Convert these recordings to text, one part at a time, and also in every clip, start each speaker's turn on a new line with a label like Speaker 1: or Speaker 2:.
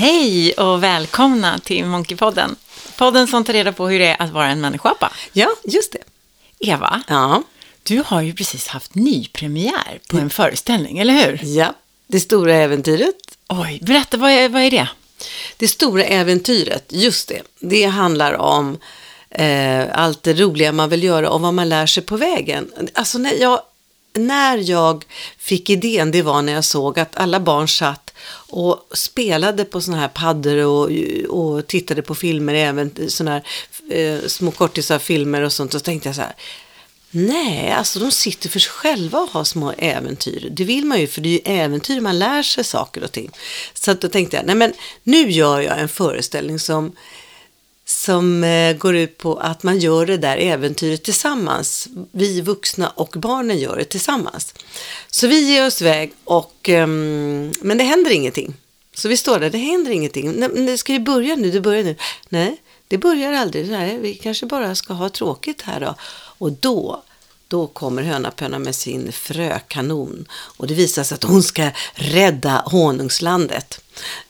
Speaker 1: Hej och välkomna till Monkeypodden. Podden som tar reda på hur det är att vara en människoapa.
Speaker 2: Ja, just det.
Speaker 1: Eva,
Speaker 2: Ja,
Speaker 1: du har ju precis haft nypremiär på en föreställning, eller hur?
Speaker 2: ja. Det stora äventyret.
Speaker 1: Oj, berätta, vad är, vad är det?
Speaker 2: Det stora äventyret, just det. Det handlar om eh, allt det roliga man vill göra och vad man lär sig på vägen. Alltså när jag, när jag fick idén, det var när jag såg att alla barn satt och spelade på sådana här paddor och, och tittade på filmer, även sådana här eh, små kortisar filmer och sånt. Och så tänkte jag så här, Nej, alltså de sitter för sig själva och har små äventyr. Det vill man ju, för det är ju äventyr man lär sig saker och ting. Så då tänkte jag, nej men nu gör jag en föreställning som, som eh, går ut på att man gör det där äventyret tillsammans. Vi vuxna och barnen gör det tillsammans. Så vi ger oss iväg, och, ehm, men det händer ingenting. Så vi står där, det händer ingenting. Nej, det ska ju börja nu, det börjar nu. Nej, det börjar aldrig. Nej, vi kanske bara ska ha tråkigt här då. Och då, då kommer Hönapöna med sin frökanon. Och det visar sig att hon ska rädda honungslandet.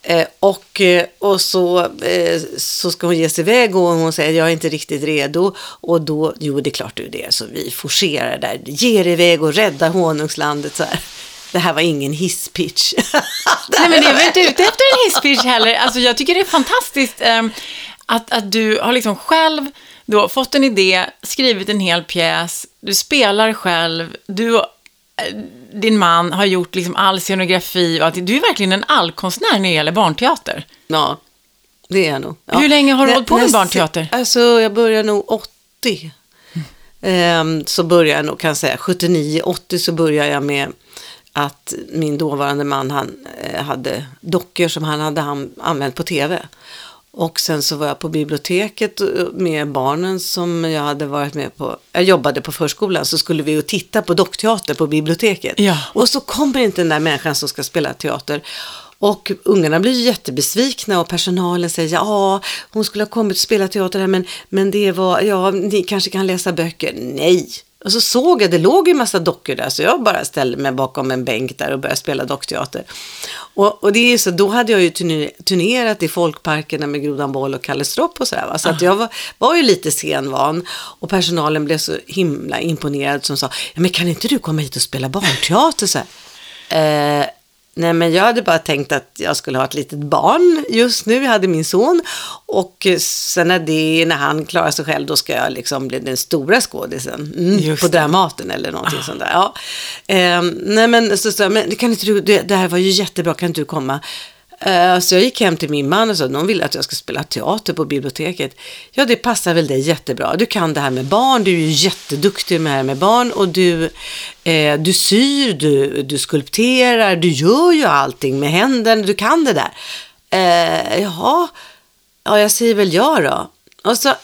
Speaker 2: Eh, och, eh, och så, eh, så ska hon ge sig iväg och hon säger jag är inte riktigt redo. Och då, jo det är klart du är det. Så vi forcerar där, ger iväg och rädda honungslandet så här. Det här var ingen hisspitch.
Speaker 1: Nej, men jag är väl inte ute efter en hisspitch heller. Alltså, jag tycker det är fantastiskt ehm, att, att du har liksom själv då fått en idé, skrivit en hel pjäs, du spelar själv, du eh, din man har gjort liksom all scenografi och att du är verkligen en allkonstnär när det gäller barnteater.
Speaker 2: ja, det är jag nog. Ja.
Speaker 1: Hur länge har du hållit på med barnteater?
Speaker 2: Alltså, jag började nog 80. Ehm, så började jag nog, kan jag säga, 79, 80 så började jag med att min dåvarande man, han eh, hade dockor som han hade använt på tv. Och sen så var jag på biblioteket eh, med barnen som jag hade varit med på. Jag jobbade på förskolan så skulle vi ju titta på dockteater på biblioteket.
Speaker 1: Ja.
Speaker 2: Och så kommer inte den där människan som ska spela teater. Och ungarna blir ju jättebesvikna och personalen säger ja, hon skulle ha kommit och spelat teater här men, men det var, ja, ni kanske kan läsa böcker. Nej. Och så såg jag, det låg ju en massa dockor där så jag bara ställde mig bakom en bänk där och började spela dockteater. Och, och det är så, då hade jag ju turne- turnerat i folkparkerna med Grodan Boll och Kalle Stropp och sådär. Va? Så att jag var, var ju lite scenvan och personalen blev så himla imponerad som sa, ja, men kan inte du komma hit och spela barnteater? Så här. Eh, nej, men jag hade bara tänkt att jag skulle ha ett litet barn just nu. Jag hade min son och sen när, det, när han klarar sig själv, då ska jag liksom bli den stora skådisen mm, på. Dramaten eller någonting sånt där. Ja. Eh, nej, men så sa jag, men kan inte du, det, det här var ju jättebra, kan inte du komma? Eh, så jag gick hem till min man och sa, att någon vill att jag ska spela teater på biblioteket. Ja, det passar väl dig jättebra. Du kan det här med barn, du är ju jätteduktig med det här med barn och du, eh, du syr, du, du skulpterar, du gör ju allting med händerna, du kan det där. Eh, jaha, ja, jag säger väl ja då. Och så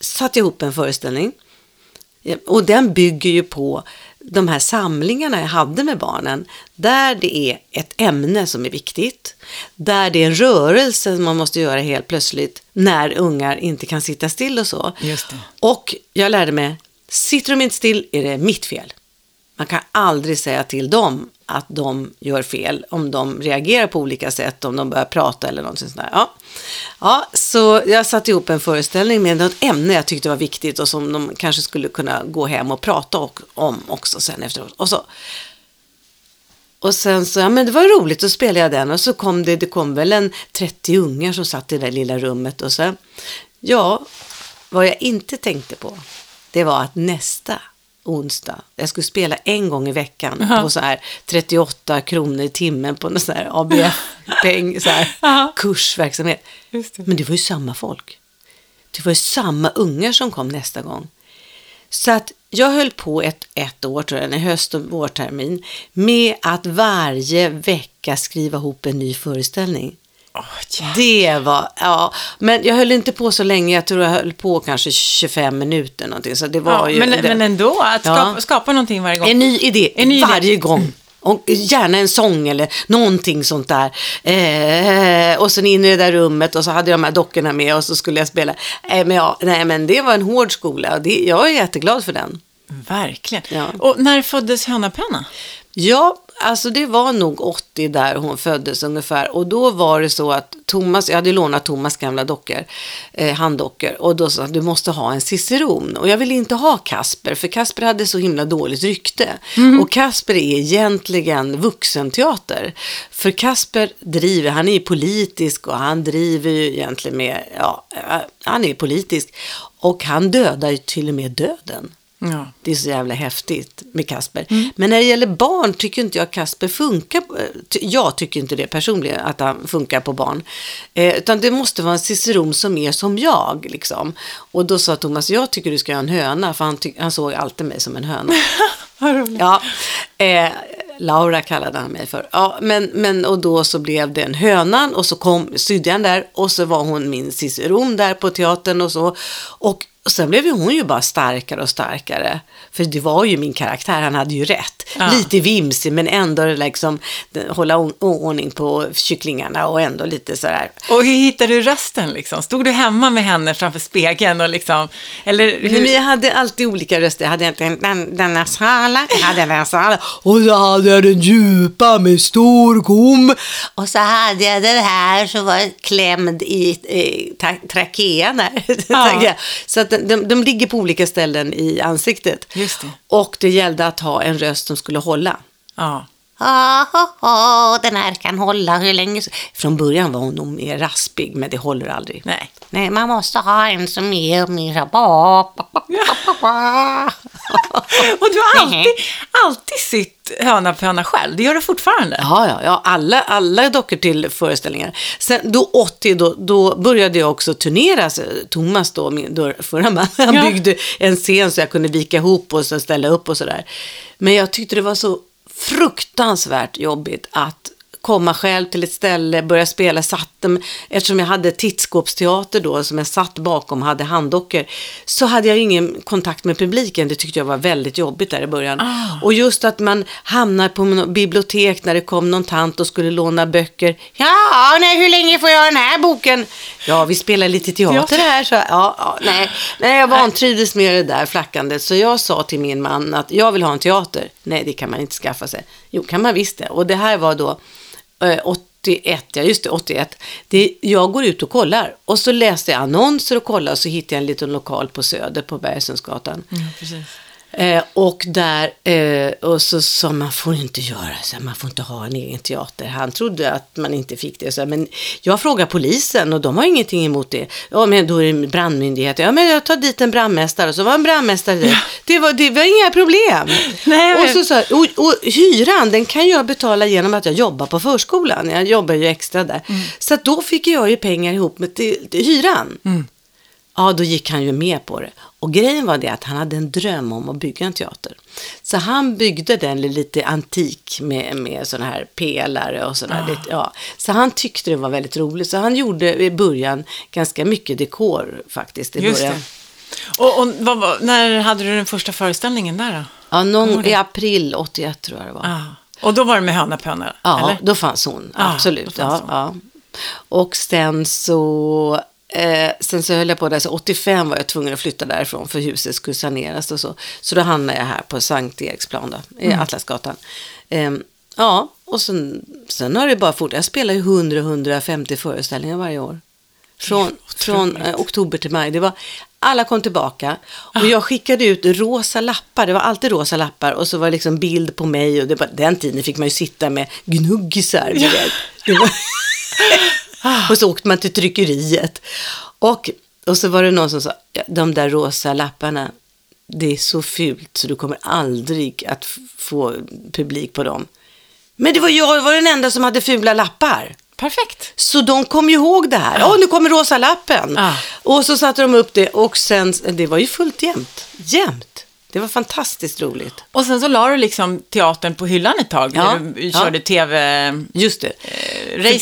Speaker 2: satte jag ihop en föreställning. Och den bygger ju på de här samlingarna jag hade med barnen. Där det är ett ämne som är viktigt. Där det är en rörelse som man måste göra helt plötsligt när ungar inte kan sitta still och så. Och jag lärde mig, sitter de inte still är det mitt fel. Man kan aldrig säga till dem att de gör fel om de reagerar på olika sätt, om de börjar prata eller någonting sånt där. Ja. ja, så jag satte ihop en föreställning med något ämne jag tyckte var viktigt och som de kanske skulle kunna gå hem och prata och, om också sen efteråt. Och så och sen så, ja men det var roligt, då spelade jag den och så kom det, det kom väl en 30 ungar som satt i det där lilla rummet och så, ja, vad jag inte tänkte på, det var att nästa onsdag, jag skulle spela en gång i veckan
Speaker 1: Jaha.
Speaker 2: på så här 38 kronor i timmen på någon sån här ABF-peng, så här
Speaker 1: Jaha.
Speaker 2: kursverksamhet.
Speaker 1: Just det.
Speaker 2: Men det var ju samma folk. Det var ju samma ungar som kom nästa gång. Så att jag höll på ett, ett år, tror jag, en höst och vårtermin, med att varje vecka skriva ihop en ny föreställning.
Speaker 1: Jävlar.
Speaker 2: Det var, ja, men jag höll inte på så länge, jag tror jag höll på kanske 25 minuter någonting. Så det var
Speaker 1: ja,
Speaker 2: ju
Speaker 1: men,
Speaker 2: det-
Speaker 1: men ändå, att
Speaker 2: Ja.
Speaker 1: skapa, skapa någonting varje gång.
Speaker 2: en ny idé
Speaker 1: En ny idé.
Speaker 2: varje gång. Och gärna en sång eller någonting sånt där. Eh, och sen in i det där rummet och så hade jag de här dockorna med och så skulle jag spela. Eh, men ja, nej, men det var en hård skola och det, jag är jätteglad för den.
Speaker 1: Verkligen.
Speaker 2: Ja.
Speaker 1: Och när föddes Hönapönna?
Speaker 2: Ja, alltså det var nog 80 där hon föddes ungefär. Och då var det så att Thomas, jag hade lånat Thomas gamla dockor, eh, handdockor. Och då sa han, du måste ha en ciceron. Och jag ville inte ha Kasper, för Kasper hade så himla dåligt rykte. Och Kasper är egentligen vuxenteater. För Kasper driver, han är politisk och han driver ju egentligen med, ja, eh, han är politisk. Och han dödar ju till och med döden.
Speaker 1: Ja.
Speaker 2: Det är så jävla häftigt med Kasper. Men när det gäller barn tycker inte jag Kasper funkar. Jag tycker inte det personligen, att han funkar på barn. Eh, utan det måste vara en ciceron som är som jag. Liksom. Och då sa Thomas, jag tycker du ska ha en höna. För han, han såg alltid mig som en höna. Ja, eh, Laura kallade han mig för. Ja, men, men, och då så blev det en hönan och så kom sydjan där och så var hon min ciceron där på teatern och så. Och, och sen blev ju hon ju bara starkare och starkare. För det var ju min karaktär, han hade ju rätt.
Speaker 1: Ja.
Speaker 2: Lite vimsig men ändå liksom hålla ordning på kycklingarna och ändå lite sådär.
Speaker 1: Och hur hittade du rösten liksom? Stod du hemma med henne framför spegeln och liksom, eller hur?
Speaker 2: Men jag hade alltid olika röster. Jag hade egentligen den, den nasala, jag hade den nasala och så hade jag den djupa med stor kom. Och så hade jag den här som var klämd i eh, tra- trakean där.
Speaker 1: Ja.
Speaker 2: så att de, de, de ligger på olika ställen i ansiktet.
Speaker 1: Just det.
Speaker 2: Och det gällde att ha en röst som skulle hålla.
Speaker 1: Ja.
Speaker 2: Ah, ah, ah, den här kan hålla hur länge som... Från början var hon nog mer raspig, men det håller aldrig.
Speaker 1: Nej.
Speaker 2: Nej, man måste ha en som är ba, ba, ba, ba, ba.
Speaker 1: Och du har alltid, alltid sytt höna på höna själv. Det gör du fortfarande.
Speaker 2: Ja, ja, ja alla, alla dockor till föreställningar. Sen då 80, då, då började jag också turnera. Så Thomas då, min då, förra man, han
Speaker 1: Ja.
Speaker 2: byggde en scen så jag kunde vika ihop och så ställa upp och sådär. Men jag tyckte det var så fruktansvärt jobbigt att komma själv till ett ställe, börja spela, satte, eftersom jag hade tittskåpsteater då som jag satt bakom hade handdockor, så hade jag ingen kontakt med publiken. Det tyckte jag var väldigt jobbigt där i början.
Speaker 1: Ah.
Speaker 2: Och just att man hamnar på bibliotek när det kom någon tant och skulle låna böcker. Ja, nej, hur länge får jag den här boken? Ja, vi spelar lite teater här. Så, ja, ja, nej. nej, jag vantrivdes med det där flackandet. Så jag sa till min man att jag vill ha en teater. Nej, det kan man inte skaffa sig. Jo, kan man visst det. Och det här var då Eh, 81, ja just det, 81. Det, jag går ut och kollar. Och så läste jag annonser och kollade och så hittade jag en liten lokal på Söder på Bergsundsgatan.
Speaker 1: Mm, precis.
Speaker 2: Eh, och där, eh, och så sa man får inte göra så, här, man får inte ha en egen teater. Han trodde att man inte fick det. Så, här, men jag frågar polisen och de har ingenting emot det. Ja, men då är det brandmyndigheter. Ja, men jag tar dit en brandmästare och så var en brandmästare dit. Det, var, det var inga problem.
Speaker 1: Nej,
Speaker 2: och, så, så, och, och hyran, den kan jag betala genom att jag jobbar på förskolan. Jag jobbar ju extra där. Så att då fick jag ju pengar ihop med till, till hyran. Ja, då gick han ju med på det. Och grejen var det att han hade en dröm om att bygga en teater. Så han byggde den lite antik med, med sådana här pelare och sådär.
Speaker 1: Ah.
Speaker 2: Lite, ja. Så han tyckte det var väldigt roligt. Så han gjorde i början ganska mycket dekor faktiskt. I
Speaker 1: Just
Speaker 2: början.
Speaker 1: det. Och, och vad, var- när hade du den första föreställningen där då?
Speaker 2: Ja, någon, i april 81 tror jag det var.
Speaker 1: Ah. Och då var det med höna på höna?
Speaker 2: Ja,
Speaker 1: eller?
Speaker 2: då fanns hon.
Speaker 1: Ja,
Speaker 2: absolut.
Speaker 1: fanns
Speaker 2: ja, ja. Och sen så, eh, sen så höll jag på där, så 85 var jag tvungen att flytta därifrån för huset skulle saneras och så. Så då hamnade jag här på Sankt Eriksplan då, i
Speaker 1: Mm.
Speaker 2: Atlasgatan. Ehm, ja, och sen, sen har det bara fort. Jag spelar ju 100-150 föreställningar varje år. Från, från eh, oktober till maj. Det var, alla kom tillbaka
Speaker 1: Ah.
Speaker 2: och jag skickade ut rosa lappar. Det var alltid rosa lappar och så var det liksom bild på mig. Och det var, den tiden fick man ju sitta med gnuggisar. var, och så åkte man till tryckeriet. Och, och så var det någon som sa, "Ja, de där rosa lapparna, det är så fult så du kommer aldrig att få publik på dem. Men det var jag var den enda som hade fula lappar.
Speaker 1: Perfekt.
Speaker 2: Så de kom ju ihåg det här. Åh, nu kommer rosa lappen.
Speaker 1: Ja.
Speaker 2: Och så satte de upp det och sen, det var ju fullt jämt. Jämt. Det var fantastiskt roligt.
Speaker 1: Och sen så la du liksom teatern på hyllan ett tag.
Speaker 2: Ja,
Speaker 1: när Du
Speaker 2: ja.
Speaker 1: körde tv-racet
Speaker 2: Just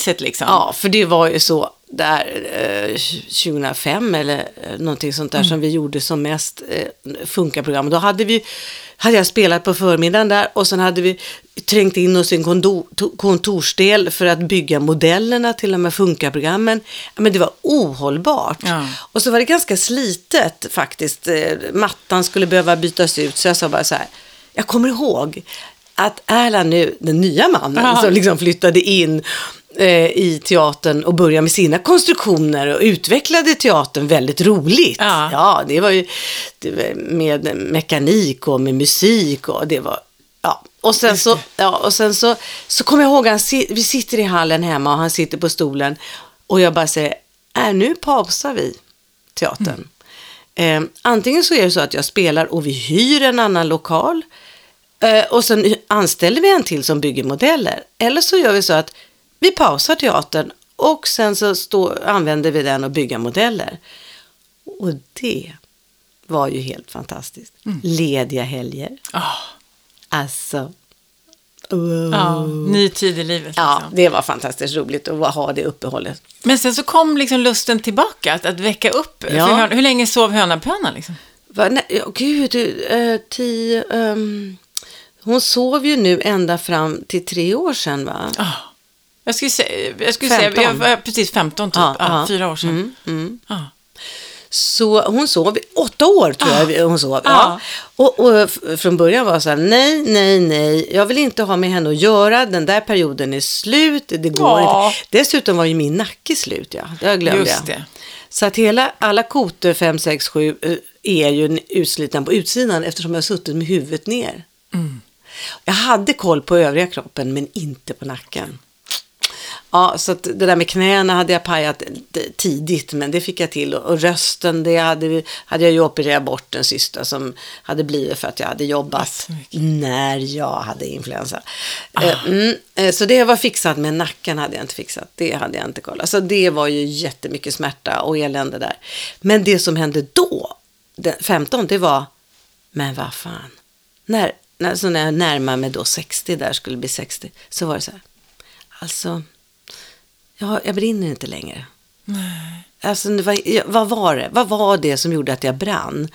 Speaker 2: det.
Speaker 1: liksom.
Speaker 2: Ja, för det var ju så där eh, 2005 eller eh, någonting sånt där som vi gjorde som mest eh, Funka-program. Då hade vi hade jag spelat på förmiddagen där och sen hade vi trängt in oss i en kontor, to- kontorsdel för att bygga modellerna till de här Funka-programmen. Ja, Men det var ohållbart.
Speaker 1: Ja.
Speaker 2: Och så var det ganska slitet faktiskt. Eh, Mattan skulle behöva bytas ut så jag sa bara så här, jag kommer ihåg att Erland nu, den nya mannen
Speaker 1: Ja.
Speaker 2: som liksom flyttade in i teatern och började med sina konstruktioner och utvecklade teatern väldigt roligt.
Speaker 1: Ja.
Speaker 2: det var ju det var med mekanik och med musik och det var Ja, och sen, så, ja, och sen så, så kommer jag ihåg, han, vi sitter i hallen hemma och han sitter på stolen och jag bara säger, är nu pausar vi teatern. Eh, antingen så är det så att jag spelar och vi hyr en annan lokal eh, och sen anställer vi en till som bygger modeller. Eller så gör vi så att vi pausar teatern och sen så stå, använder vi den och bygga modeller. Och det var ju helt fantastiskt. Lediga helger.
Speaker 1: Ah,
Speaker 2: Alltså. wow.
Speaker 1: ja, ny tid i livet.
Speaker 2: Ja,
Speaker 1: Liksom.
Speaker 2: det var fantastiskt roligt att ha det uppehållet.
Speaker 1: Men sen så kom liksom lusten tillbaka, att, att väcka upp.
Speaker 2: Ja.
Speaker 1: Hön, hur länge sov hönan på hönan? Liksom?
Speaker 2: Va, nej, ja, gud, uh, tio, ehm, hon sov ju nu ända fram till tre år sedan va?
Speaker 1: Ah. Jag skulle säga, jag skulle säga
Speaker 2: 15.
Speaker 1: jag var precis 15 typ,
Speaker 2: Ja,
Speaker 1: ja, fyra år sedan.
Speaker 2: Mm, mm.
Speaker 1: Ja.
Speaker 2: Så hon sov i åtta år tror jag hon sov. Ja. Och, och från början var det så här, nej, nej, nej, jag vill inte ha med henne att göra, den där perioden är slut, det går
Speaker 1: Ja.
Speaker 2: inte. Dessutom var ju min nacke slut, ja, det glömde
Speaker 1: Just
Speaker 2: jag.
Speaker 1: det.
Speaker 2: Så att hela, alla kotor 5, 6, 7 eh, är ju utslitna på utsidan eftersom jag har suttit med huvudet ner.
Speaker 1: Mm.
Speaker 2: Jag hade koll på övriga kroppen men inte på nacken. Ja, så det där med knäna hade jag pajat tidigt, men det fick jag till. Och, rösten, det hade, hade jag ju opererat bort den sista som hade blivit för att jag hade jobbat
Speaker 1: så mycket.
Speaker 2: när jag hade influensa. Eh, Mm, eh, så det var fixat, men nacken hade jag inte fixat. Det hade jag inte kollat. Så det var ju jättemycket smärta och elände där. Men det som hände då, den 15, det var, men vad fan. När, när, så när jag närmade mig då 60, där skulle bli 60, så var det så här. Alltså, jag, jag brinner inte längre. Alltså, det var, vad var det? Vad var det som gjorde att jag brann?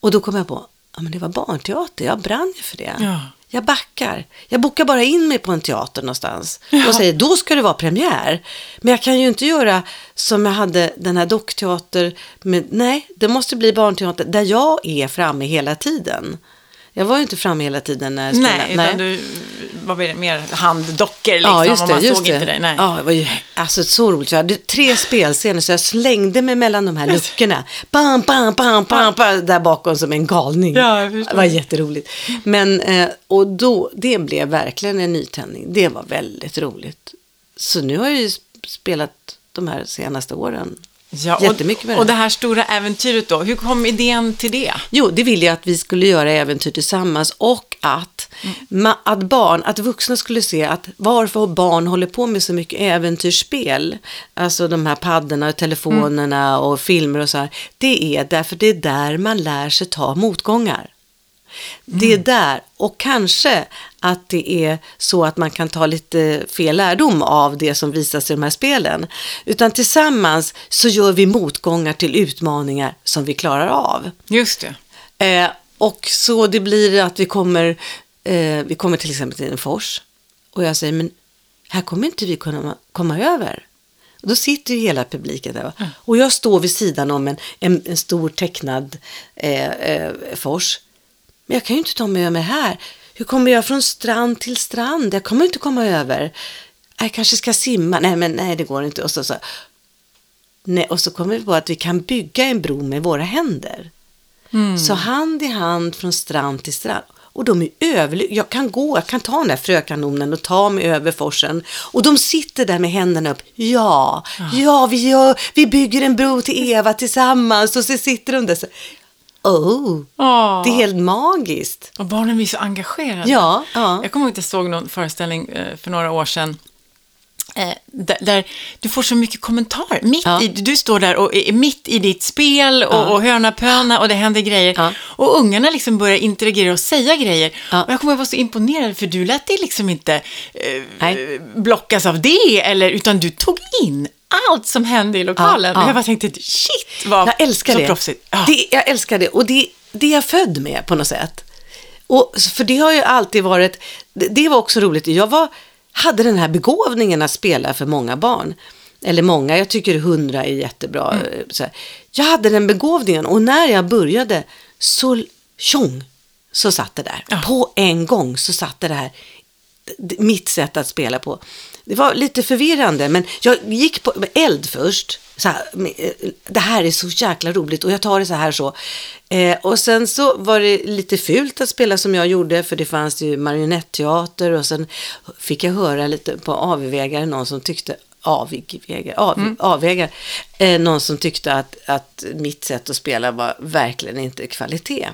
Speaker 2: Och då kom jag på, ja men det var barnteater, jag brann ju för det.
Speaker 1: Ja.
Speaker 2: Jag backar. Jag bokar bara in mig på en teater någonstans.
Speaker 1: Ja.
Speaker 2: Och säger, då ska det vara premiär. Men jag kan ju inte göra som jag hade den här dockteater. Med, nej, det måste bli barnteater där jag är framme hela tiden. Jag var ju inte framme hela tiden när jag spelade.
Speaker 1: Nej, utan du var mer- mer handdockor liksom,
Speaker 2: Ja, just
Speaker 1: och
Speaker 2: det.
Speaker 1: man
Speaker 2: just
Speaker 1: såg
Speaker 2: det.
Speaker 1: inte dig. Nej.
Speaker 2: Ja, det var ju alltså, så roligt. Jag hade tre spelscener så jag slängde mig mellan de här luckorna. Bam, bam, bam, bam, bam, där bakom som en galning.
Speaker 1: Ja,
Speaker 2: det var jätteroligt. Men, eh, och då, det blev verkligen en nytändning. Det var väldigt roligt. Så nu har jag ju sp- spelat de här senaste åren.
Speaker 1: Ja,
Speaker 2: Jättemycket med
Speaker 1: och, och det här stora äventyret då, hur kom idén till det?
Speaker 2: Jo, det ville jag att vi skulle göra äventyr tillsammans och att, ma- att barn, att vuxna skulle se att varför barn håller på med så mycket äventyrsspel, alltså de här paddorna och telefonerna och filmer och så här, det är därför det är där man lär sig ta motgångar. Det är där, och kanske att det är så att man kan ta lite fel lärdom av det som visas i de här spelen. Utan tillsammans så gör vi motgångar till utmaningar som vi klarar av.
Speaker 1: Just det.
Speaker 2: Eh, och så det blir att vi kommer, eh, vi kommer till exempel till en fors och jag säger, men här kommer inte vi kunna komma över. Och då sitter ju hela publiken där. va? Och jag står vid sidan om en, en, en stor tecknad eh, eh, fors. Men jag kan ju inte ta mig över här. Hur kommer jag från strand till strand? Jag kommer inte komma över. Jag kanske ska simma. Nej, men nej, det går inte. Och så, så. Nej, och så kommer vi på att vi kan bygga en bro med våra händer. Så hand i hand från strand till strand. Och de är överlyckliga. Jag kan gå, jag kan ta den där frökanonen och ta mig över forsen. Och de sitter där med händerna upp. Ja, ja, vi, gör, vi bygger en bro till Eva tillsammans. Och så sitter de där så. Oh,
Speaker 1: Ja.
Speaker 2: det är helt magiskt.
Speaker 1: Och barnen blir så engagerade.
Speaker 2: Ja, ja.
Speaker 1: Jag kommer ihåg att jag såg någon föreställning eh, för några år sedan. Eh, där, där du får så mycket kommentarer. Mitt
Speaker 2: Ja.
Speaker 1: i, du står där och är mitt i ditt spel och,
Speaker 2: Ja.
Speaker 1: och höna pöna och det händer grejer.
Speaker 2: Ja.
Speaker 1: Och ungarna liksom börjar interagera och säga grejer.
Speaker 2: Ja.
Speaker 1: Och jag kommer att vara så imponerad för du lät dig liksom inte eh, blockas av det, eller, utan du tog in allt som hände i lokalen.
Speaker 2: Ja, ja.
Speaker 1: Jag bara tänkte, shit vad
Speaker 2: Jag älskar
Speaker 1: så
Speaker 2: det.
Speaker 1: proffsigt. Ja.
Speaker 2: det. Jag älskar det. Och det, det är jag född med på något sätt. Och, för det har ju alltid varit, det, det var också roligt. Jag var, hade den här begåvningen att spela för många barn. Eller många, jag tycker hundra är jättebra.
Speaker 1: Mm.
Speaker 2: Så här. Jag hade den begåvningen och när jag började så tjong så satt det där. På en gång så satt det där, d- mitt sätt att spela på. Det var lite förvirrande, men jag gick på eld först. Så här, eh, det här är så jäkla roligt och jag tar det så här så. Eh, och sen så var det lite fult att spela som jag gjorde, för det fanns ju marionetteater och sen fick jag höra lite på avvägar någon som tyckte avvägar, av, avvägar eh, någon som tyckte att, att mitt sätt att spela var verkligen inte kvalitet.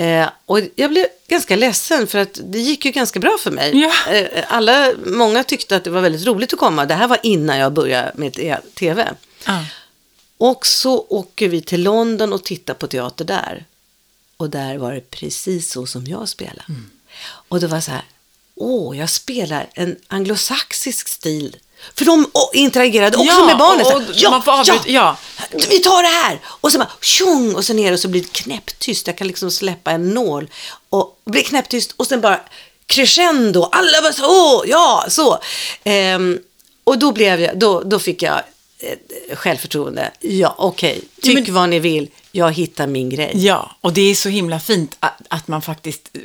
Speaker 2: Eh, och jag blev ganska ledsen för att det gick ju ganska bra för mig.
Speaker 1: Ja.
Speaker 2: Eh, alla, många tyckte att det var väldigt roligt att komma. Det här var innan jag började med tv.
Speaker 1: Ja.
Speaker 2: Och så åker vi till London och tittar på teater där. Och där var det precis så som jag spelade. Och det var så här, åh, jag spelar en anglosaxisk stil. För de interagerade också
Speaker 1: Ja,
Speaker 2: med barnet.
Speaker 1: och- och man får avbryta- ja.
Speaker 2: vi tar det här. Och så bara tjong och så ner och så blir det knäpptyst. Jag kan liksom släppa en nål och blir knäpptyst och sen bara crescendo. Alla bara så, åh, ja, så. Ehm, och då blev jag, då, då fick jag eh, självförtroende. Ja, okej, tyck
Speaker 1: men-
Speaker 2: vad ni vill. Jag hittar min grej.
Speaker 1: Ja, och det är så himla fint att, att man faktiskt, eh,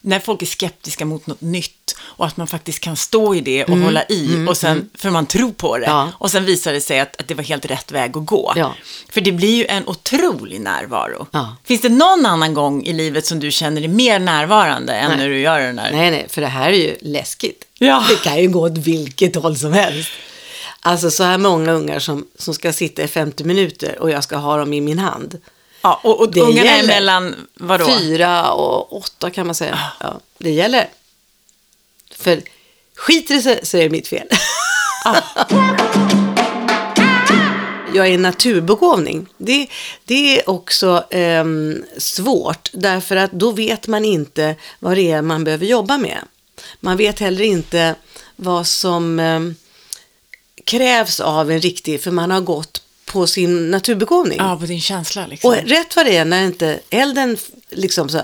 Speaker 1: när folk är skeptiska mot något nytt och att man faktiskt kan stå i det och hålla i och sen, för man tror på det.
Speaker 2: Mm, Ja.
Speaker 1: Och sen visar det sig att, att det var helt rätt väg att gå.
Speaker 2: Ja.
Speaker 1: För det blir ju en otrolig närvaro.
Speaker 2: Ja.
Speaker 1: Finns det någon annan gång i livet som du känner dig mer närvarande än
Speaker 2: Nej.
Speaker 1: när du gör den där?
Speaker 2: Nej, nej, för det här är ju läskigt. Det kan ju gå åt vilket håll som helst. Alltså så här många ungar som, som ska sitta i 50 minuter och jag ska ha dem i min hand.
Speaker 1: Ja, och, och
Speaker 2: Det
Speaker 1: ungarna är
Speaker 2: gäller.
Speaker 1: mellan, vadå?
Speaker 2: Fyra och åtta kan man säga. Ja, det gäller. För skiter det sig så är det mitt fel. Jag är en naturbegåvning. Det, det är också ehm, svårt därför att då vet man inte vad det är man behöver jobba med. Man vet heller inte vad som ehm, krävs av en riktig, för man har gått på sin naturbegåvning.
Speaker 1: Ja, på din känsla liksom.
Speaker 2: Och rätt vad det är, när inte elden liksom så,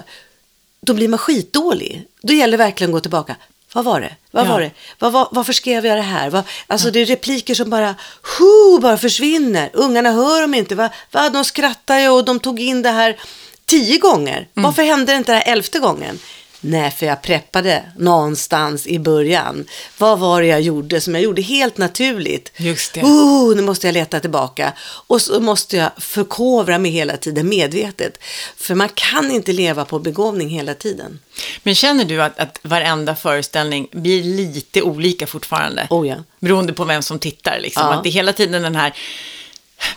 Speaker 2: då blir man skitdålig. Då gäller det verkligen att gå tillbaka. Vad var det? Vad
Speaker 1: Ja.
Speaker 2: var det? Vad, vad, varför skrev jag det här? Vad, alltså det är repliker som bara, hu, bara försvinner. Ungarna hör dem inte. Va, va, de skrattar ju och de tog in det här tio gånger.
Speaker 1: Mm.
Speaker 2: Varför hände det inte det här elfte gången? Nej, för jag preppade någonstans i början. Vad var det jag gjorde som jag gjorde helt naturligt?
Speaker 1: Just det.
Speaker 2: Oh, nu måste jag leta tillbaka. Och så måste jag förkovra mig hela tiden medvetet. För man kan inte leva på begåvning hela tiden.
Speaker 1: Men känner du att, att varenda föreställning blir lite olika fortfarande?
Speaker 2: Oh ja.
Speaker 1: Beroende på vem som tittar. Liksom.
Speaker 2: Ja.
Speaker 1: Att det är hela tiden den här...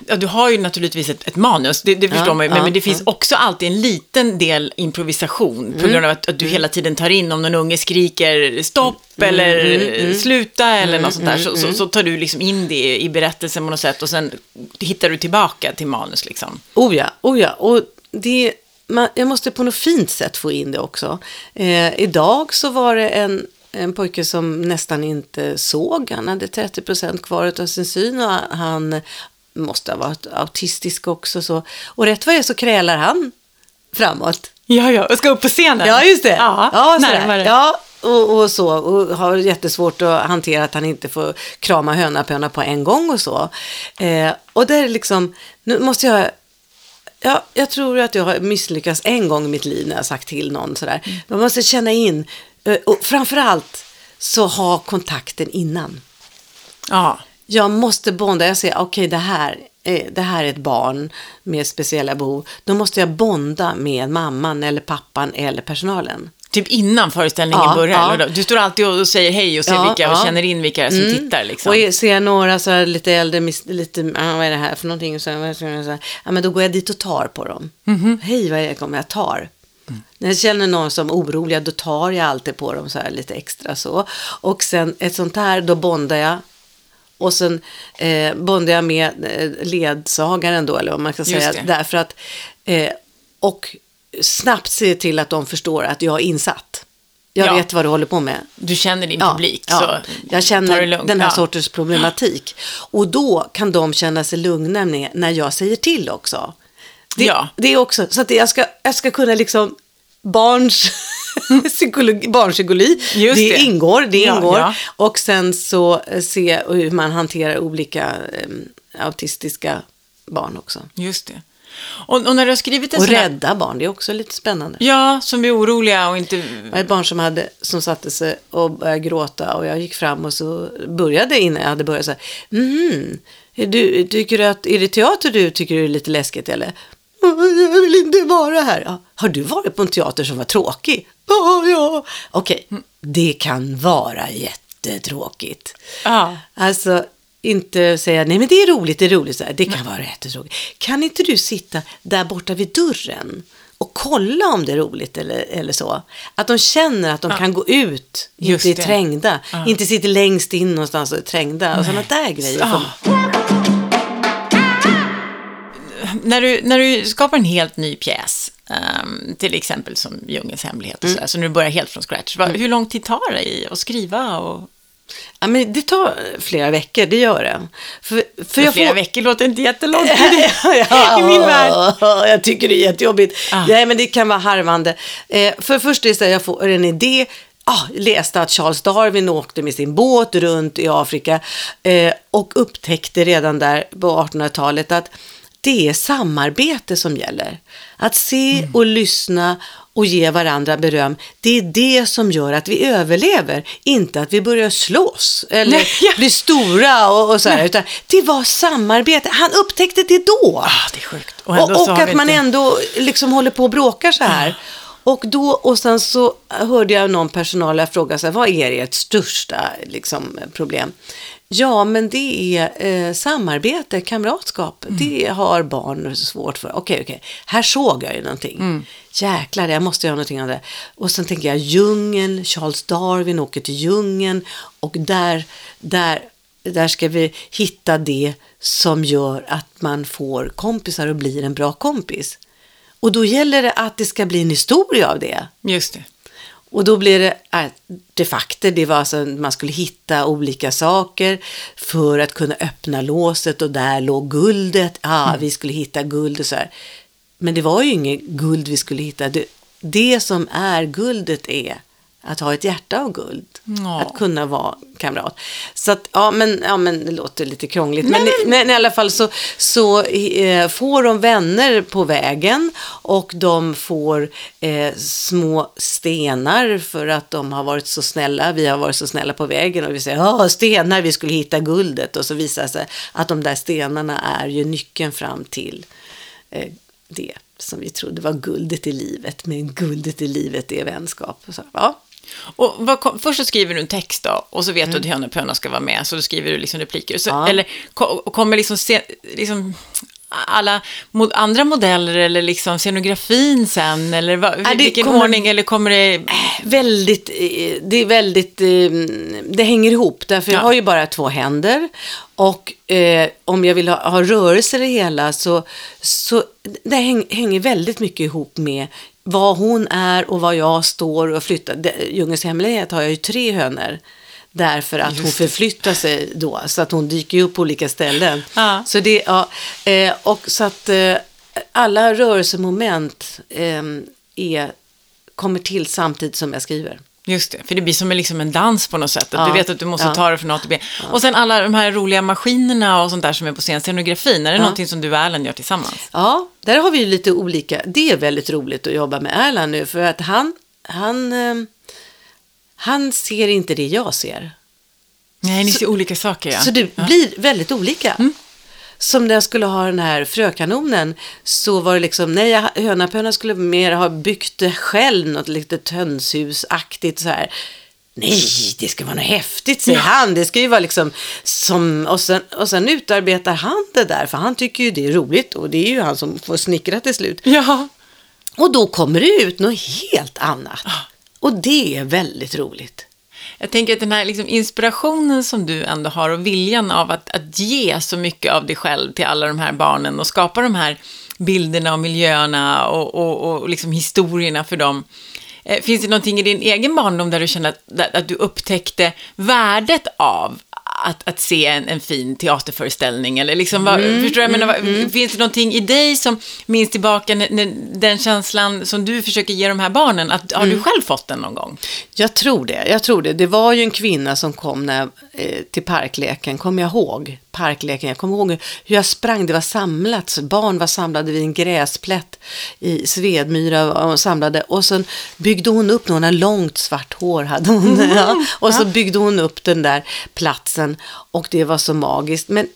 Speaker 1: Ja, du har ju naturligtvis ett, ett manus, det, det förstår
Speaker 2: Ja,
Speaker 1: man ju, men,
Speaker 2: ja,
Speaker 1: men det finns också alltid en liten del improvisation på grund av att, att du hela tiden tar in om någon unge skriker stopp eller sluta eller något sånt där, så, så, så tar du liksom in det i berättelsen på något sätt och sen hittar du tillbaka till manus liksom.
Speaker 2: Oh ja, oh ja. Och det, man, jag måste på något fint sätt få in det också. Eh, idag så var det en, en pojke som nästan inte såg. Han hade 30% kvar av sin syn och han måste ha varit autistisk också. Så. Och rätt vad det så krälar han framåt.
Speaker 1: Ja, ja, jag ska upp på scenen.
Speaker 2: Ja, just det.
Speaker 1: Ja, närmare.
Speaker 2: ja och, och så. Och har jättesvårt att hantera att han inte får krama höna på en gång och så. Eh, och det är liksom, nu måste jag Ja, jag tror att jag har misslyckats en gång i mitt liv när jag sagt till någon sådär. Man måste känna in, eh, och framförallt så ha kontakten innan.
Speaker 1: ja.
Speaker 2: Jag måste bonda, jag säger okej det här det här är ett barn med speciella behov. Då måste jag bonda med mamman eller pappan eller personalen.
Speaker 1: Typ innan föreställningen
Speaker 2: Ja,
Speaker 1: börjar?
Speaker 2: ja.
Speaker 1: Du står alltid och säger hej och ser
Speaker 2: Ja,
Speaker 1: vilka och känner in vilka som tittar liksom.
Speaker 2: Och ser jag några så lite äldre, lite, ah, vad är det här för någonting? Så, så, så ja, men då går jag dit och tar på dem.
Speaker 1: Mhm.
Speaker 2: Hej, vad är det kommer jag tar?
Speaker 1: Mm.
Speaker 2: När jag känner någon som är oroliga, då tar jag alltid på dem så här lite extra så. Och sen ett sånt här, då bondar jag. Och sen eh, bondar jag med eh, ledsagaren då, eller vad man ska säga. Därför att, eh, och snabbt se till att de förstår att jag är insatt. Jag
Speaker 1: Ja.
Speaker 2: vet vad du håller på med.
Speaker 1: Du känner din
Speaker 2: Ja,
Speaker 1: publik,
Speaker 2: ja.
Speaker 1: så
Speaker 2: jag känner den här
Speaker 1: Ja.
Speaker 2: sortens problematik. Och då kan de känna sig lugna när jag säger till också. Det,
Speaker 1: Ja.
Speaker 2: det är också, så att jag ska, jag ska kunna liksom barns psykologi, barnpsykologi, det,
Speaker 1: det.
Speaker 2: ingår. Det
Speaker 1: Ja,
Speaker 2: ingår.
Speaker 1: ja.
Speaker 2: Och sen så eh, se hur man hanterar olika eh, autistiska barn också.
Speaker 1: Just det. Och, och när du har skrivit en
Speaker 2: Och
Speaker 1: sån här...
Speaker 2: rädda barn, det är också lite spännande.
Speaker 1: Ja, som är oroliga och inte...
Speaker 2: Ett barn som, hade, som satte sig och började gråta och jag gick fram och så började innan jag hade börjat så här. Mhm, du, tycker du att, är det teater du tycker är lite läskigt eller? Jag vill inte vara här. Ja, har du varit på en teater som var tråkig? Ja, ja. Okej, det kan vara jättetråkigt.
Speaker 1: Ja.
Speaker 2: Alltså, inte säga nej men det är roligt, det är roligt. Så här. Det kan vara jättetråkigt. Kan inte du sitta där borta vid dörren och kolla om det är roligt eller, eller så? Att de känner att de kan gå ut,
Speaker 1: Just
Speaker 2: inte är
Speaker 1: det.
Speaker 2: trängda. Inte sitter längst in någonstans och är trängda och sådana där grejer.
Speaker 1: Ja. När du, när du skapar en helt ny pjäs, ehm, till exempel som Djungelns hemlighet, och så, där, så när du börjar helt från scratch, vad, hur lång tid tar det i att skriva? Och,
Speaker 2: Ja, men det tar flera veckor, det gör det. För, för jag
Speaker 1: flera
Speaker 2: får...
Speaker 1: veckor låter inte jättelång tid
Speaker 2: ja,
Speaker 1: i min värld.
Speaker 2: Jag tycker det är jättejobbigt.
Speaker 1: Ah.
Speaker 2: Nej, men det kan vara harvande. Eh, för det första är det så att jag får en idé. Ah, läste att Charles Darwin åkte med sin båt runt i Afrika eh, och upptäckte redan där på 1800-talet att det är samarbete som gäller. Att se
Speaker 1: Mm.
Speaker 2: och lyssna och ge varandra beröm, det är det som gör att vi överlever. Inte att vi börjar slåss eller
Speaker 1: Nej, ja.
Speaker 2: bli stora och, och så här, utan det var samarbete. Han upptäckte det då.
Speaker 1: Ah, det är sjukt.
Speaker 2: Och, och
Speaker 1: har
Speaker 2: att man
Speaker 1: inte-
Speaker 2: ändå liksom håller på och bråkar så här. Och, då, och sen så hörde jag någon personal fråga vad är ert största liksom, problem? Ja, men det är eh, samarbete, kamratskap.
Speaker 1: Mm.
Speaker 2: Det har barn svårt för. Okej, okej. Här såg jag ju någonting.
Speaker 1: Mm.
Speaker 2: Jäklar, jag måste göra någonting av det. Och sen tänker jag djungeln, Charles Darwin åker till djungeln och där, där, där ska vi hitta det som gör att man får kompisar och blir en bra kompis. Och då gäller det att det ska bli en historia av det.
Speaker 1: Just det.
Speaker 2: Och då blir det artefakter, det var alltså man skulle hitta olika saker för att kunna öppna låset och där låg guldet. Ja, vi skulle hitta guld och så här. Men det var ju inget guld vi skulle hitta. Det, det som är guldet är att ha ett hjärta av guld.
Speaker 1: Ja.
Speaker 2: Att kunna vara kamrat. Så att, ja men, ja men det låter lite krångligt. Men, i- men i alla fall så, så eh, får de vänner på vägen och de får eh, små stenar för att de har varit så snälla. Vi har varit så snälla på vägen och vi säger ja stenar, vi skulle hitta guldet. Och så visar det sig att de där stenarna är ju nyckeln fram till eh, det som vi trodde var guldet i livet. Men guldet i livet är vänskap. Så, ja.
Speaker 1: Och vad först så skriver du en text då, och så vet du att Höna och Pöna ska vara med, så då skriver du liksom repliker. Så,
Speaker 2: Ja.
Speaker 1: Eller kommer liksom, se, liksom alla mo, andra modeller eller liksom scenografin sen, eller vad,
Speaker 2: Ja,
Speaker 1: vilken
Speaker 2: kommer-
Speaker 1: ordning, eller kommer det...
Speaker 2: väldigt, eh, det är väldigt, eh, det hänger ihop. Därför jag
Speaker 1: Ja.
Speaker 2: har ju bara två händer. Och eh, om jag vill ha, ha rörelse i det hela så, så det häng, hänger väldigt mycket ihop med vad hon är och var jag står och flyttar. Det- Djungelns hemlighet har jag ju tre hönor. Därför att hon
Speaker 1: Just det.
Speaker 2: förflyttar sig då, så att hon dyker upp på olika ställen.
Speaker 1: Ja.
Speaker 2: Så det, ja, eh, och så att eh, alla rörelsemoment eh, är, kommer till samtidigt som jag skriver.
Speaker 1: Just det, för det blir som en, liksom en dans på något sätt.
Speaker 2: Ja.
Speaker 1: Du vet att du måste
Speaker 2: Ja.
Speaker 1: ta det från A till B. Och sen alla de här roliga maskinerna och sånt där som är på scen, scenografin, är det
Speaker 2: Ja.
Speaker 1: någonting som du och Erland gör tillsammans?
Speaker 2: Ja, där har vi ju lite olika. Det är väldigt roligt att jobba med Erland nu för att han, han, eh, han ser inte det jag ser.
Speaker 1: Nej, ni
Speaker 2: Så-
Speaker 1: ser olika saker, ja.
Speaker 2: Så det
Speaker 1: ja. Mm.
Speaker 2: blir väldigt olika. Som när jag skulle ha den här frökanonen så var det liksom, nej, hönapöna skulle mer ha byggt själv, något litet hönshusaktigt så här. Nej, det ska vara något häftigt, säger
Speaker 1: Ja.
Speaker 2: han. Det ska ju vara liksom som, och sen, och sen utarbetar han det där, för han tycker ju det är roligt och det är ju han som får snickra till slut.
Speaker 1: Ja,
Speaker 2: Och då kommer det ut något helt annat. Och det är väldigt roligt.
Speaker 1: Jag tänker att den här liksom inspirationen som du ändå har och viljan av att, att ge så mycket av dig själv till alla de här barnen och skapa de här bilderna och miljöerna och, och, och liksom historierna för dem. Eh, finns det någonting i din egen barndom där du kände att, att du upptäckte värdet av att, att se en, en fin teaterföreställning? Eller liksom, vad, förstår du? Jag menar, vad- Finns det någonting i dig som minns tillbaka när, när, den känslan som du försöker ge de här barnen? Att, har du själv fått den någon gång?
Speaker 2: Jag tror det. Jag tror det. Det var ju en kvinna som kom när, till parkleken, kommer jag ihåg. Parkleken, jag kommer ihåg hur jag sprang, det var samlat, barn var samlade vid en gräsplätt i Svedmyra och samlade. Och så byggde hon upp, hon hade långt svart hår hade hon.
Speaker 1: Mm.
Speaker 2: Ja. Och så byggde hon upp den där platsen och det var så magiskt. Men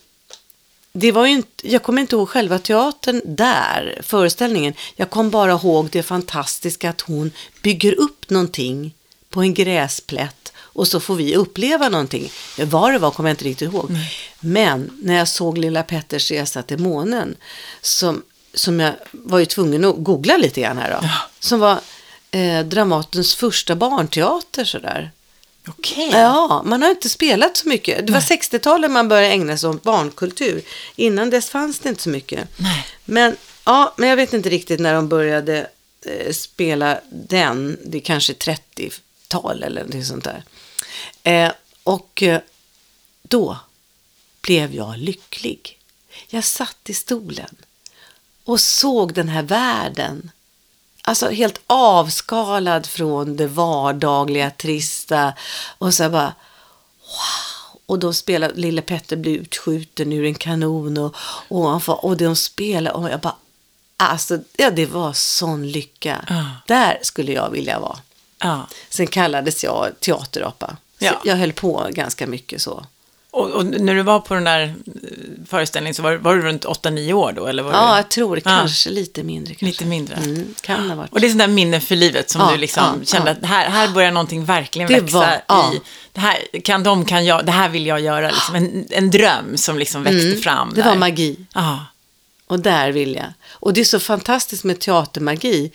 Speaker 2: det var inte, jag kommer inte ihåg själva teatern där, föreställningen. Jag kom bara ihåg det fantastiska att hon bygger upp någonting på en gräsplätt och så får vi uppleva någonting. Vad det var kommer jag inte riktigt ihåg. Men när jag såg Lilla Petters resa till månen, som, som jag var ju tvungen att googla lite grann här då, som var eh, Dramatens första barnteater sådär.
Speaker 1: Okej.
Speaker 2: Ja, man har inte spelat så mycket. Det var 60-talet man började ägna sig åt barnkultur. Innan dess fanns det inte så mycket.
Speaker 1: Nej.
Speaker 2: Men, ja, men jag vet inte riktigt när de började eh, spela den. Det är kanske 30-tal eller något sånt där. Eh, och eh, då blev jag lycklig. Jag satt i stolen och såg den här världen. Alltså helt avskalad från det vardagliga, trista. Och så bara, wow. Och då spelar lille Petter blir utskjuten ur en kanon och, och, han får, och de spelar och jag bara, alltså ja, det var sån lycka.
Speaker 1: Ja.
Speaker 2: Där skulle jag vilja vara.
Speaker 1: Ja.
Speaker 2: Sen kallades jag teaterapa.
Speaker 1: Ja.
Speaker 2: Jag höll på ganska mycket så.
Speaker 1: Och, och när du var på den där eh, föreställningen så var, var du runt 8-9 år då? Eller var
Speaker 2: Ja,
Speaker 1: du
Speaker 2: jag tror kanske lite mindre. Kanske.
Speaker 1: lite mindre?
Speaker 2: Mm, kan ha varit.
Speaker 1: Och det är sådana där minnen för livet som
Speaker 2: Ja,
Speaker 1: du liksom
Speaker 2: ja,
Speaker 1: kände
Speaker 2: ja.
Speaker 1: att här, här börjar någonting verkligen
Speaker 2: Det
Speaker 1: växa
Speaker 2: var- ja.
Speaker 1: i. Det här kan de kan jag, det här vill jag göra. Liksom. En, en dröm som liksom växte fram
Speaker 2: Mm, det
Speaker 1: där.
Speaker 2: var magi.
Speaker 1: Ja.
Speaker 2: Och där vill jag. Och det är så fantastiskt med teatermagi.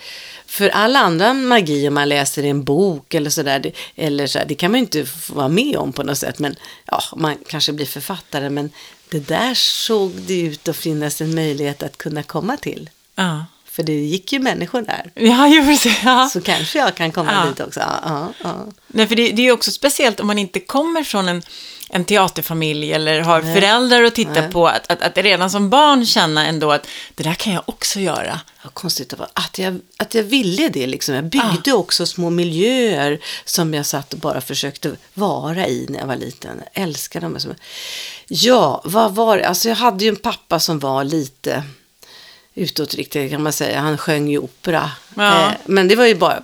Speaker 2: För all annan magi om man läser i en bok eller sådär, det, eller så här, det kan man ju inte få vara med om på något sätt. Men ja, man kanske blir författare. Men det där såg det ut att finnas en möjlighet att kunna komma till.
Speaker 1: Ja.
Speaker 2: För det gick ju människor där.
Speaker 1: Ja, jo, precis. Ja.
Speaker 2: Så kanske jag kan komma
Speaker 1: Ja.
Speaker 2: dit också. Ja, ja.
Speaker 1: Nej, för det, det är ju också speciellt om man inte kommer från en, en teaterfamilj eller har
Speaker 2: Nej.
Speaker 1: föräldrar att titta
Speaker 2: Nej.
Speaker 1: på. Att, att, att redan som barn känna ändå att det där kan jag också göra.
Speaker 2: Vad konstigt var. Att jag, att jag ville det liksom. Jag byggde också små miljöer som jag satt och bara försökte vara i när jag var liten. Jag älskade dem. Ja, vad var det? Alltså jag hade ju en pappa som var lite utåtriktad kan man säga. Han sjöng ju opera.
Speaker 1: Ja.
Speaker 2: Eh, men det var ju bara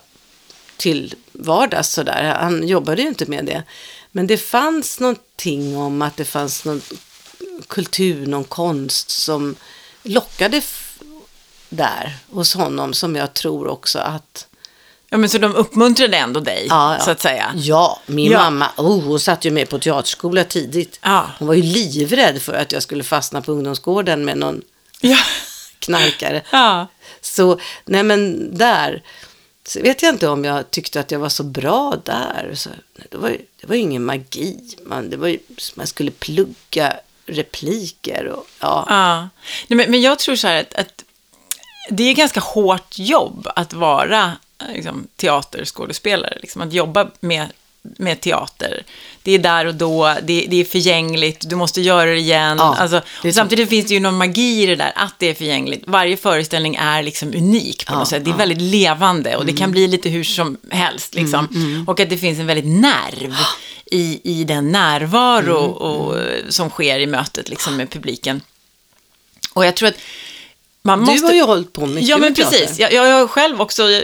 Speaker 2: till vardags sådär. Han jobbade ju inte med det. Men det fanns någonting om att det fanns någon kultur, någon konst som lockade där hos honom som jag tror också att...
Speaker 1: Ja, men så de uppmuntrade ändå dig,
Speaker 2: Ja, ja.
Speaker 1: så att säga.
Speaker 2: Ja, min
Speaker 1: Ja.
Speaker 2: mamma, oh, hon satt ju med på teaterskola tidigt. Hon var ju livrädd för att jag skulle fastna på ungdomsgården med någon knarkare. Så, nej men där, så vet jag inte om jag tyckte att jag var så bra där. Så, det, var, ju- det var ingen magi, man, det var ju, man skulle plugga repliker och ja.
Speaker 1: Ja. Nej, men, men jag tror så här att, att det är ganska hårt jobb att vara liksom, teaterskådespelare. Liksom, att jobba med, med teater. Det är där och då, det, det är förgängligt, du måste göra det igen.
Speaker 2: Ja,
Speaker 1: alltså,
Speaker 2: det
Speaker 1: samtidigt finns det ju någon magi i det där, att det är förgängligt. Varje föreställning är liksom unik på
Speaker 2: Ja,
Speaker 1: något sätt. Det är
Speaker 2: ja. Mm.
Speaker 1: väldigt levande och det kan bli lite hur som helst. Liksom. Och att det finns en väldigt nerv i, i den närvaro
Speaker 2: Mm,
Speaker 1: och, som sker i mötet liksom, med publiken. Och jag tror att man
Speaker 2: Du
Speaker 1: måste...
Speaker 2: har ju hållit på mycket
Speaker 1: Ja, men
Speaker 2: med teater.
Speaker 1: precis. Jag, jag har själv också eh,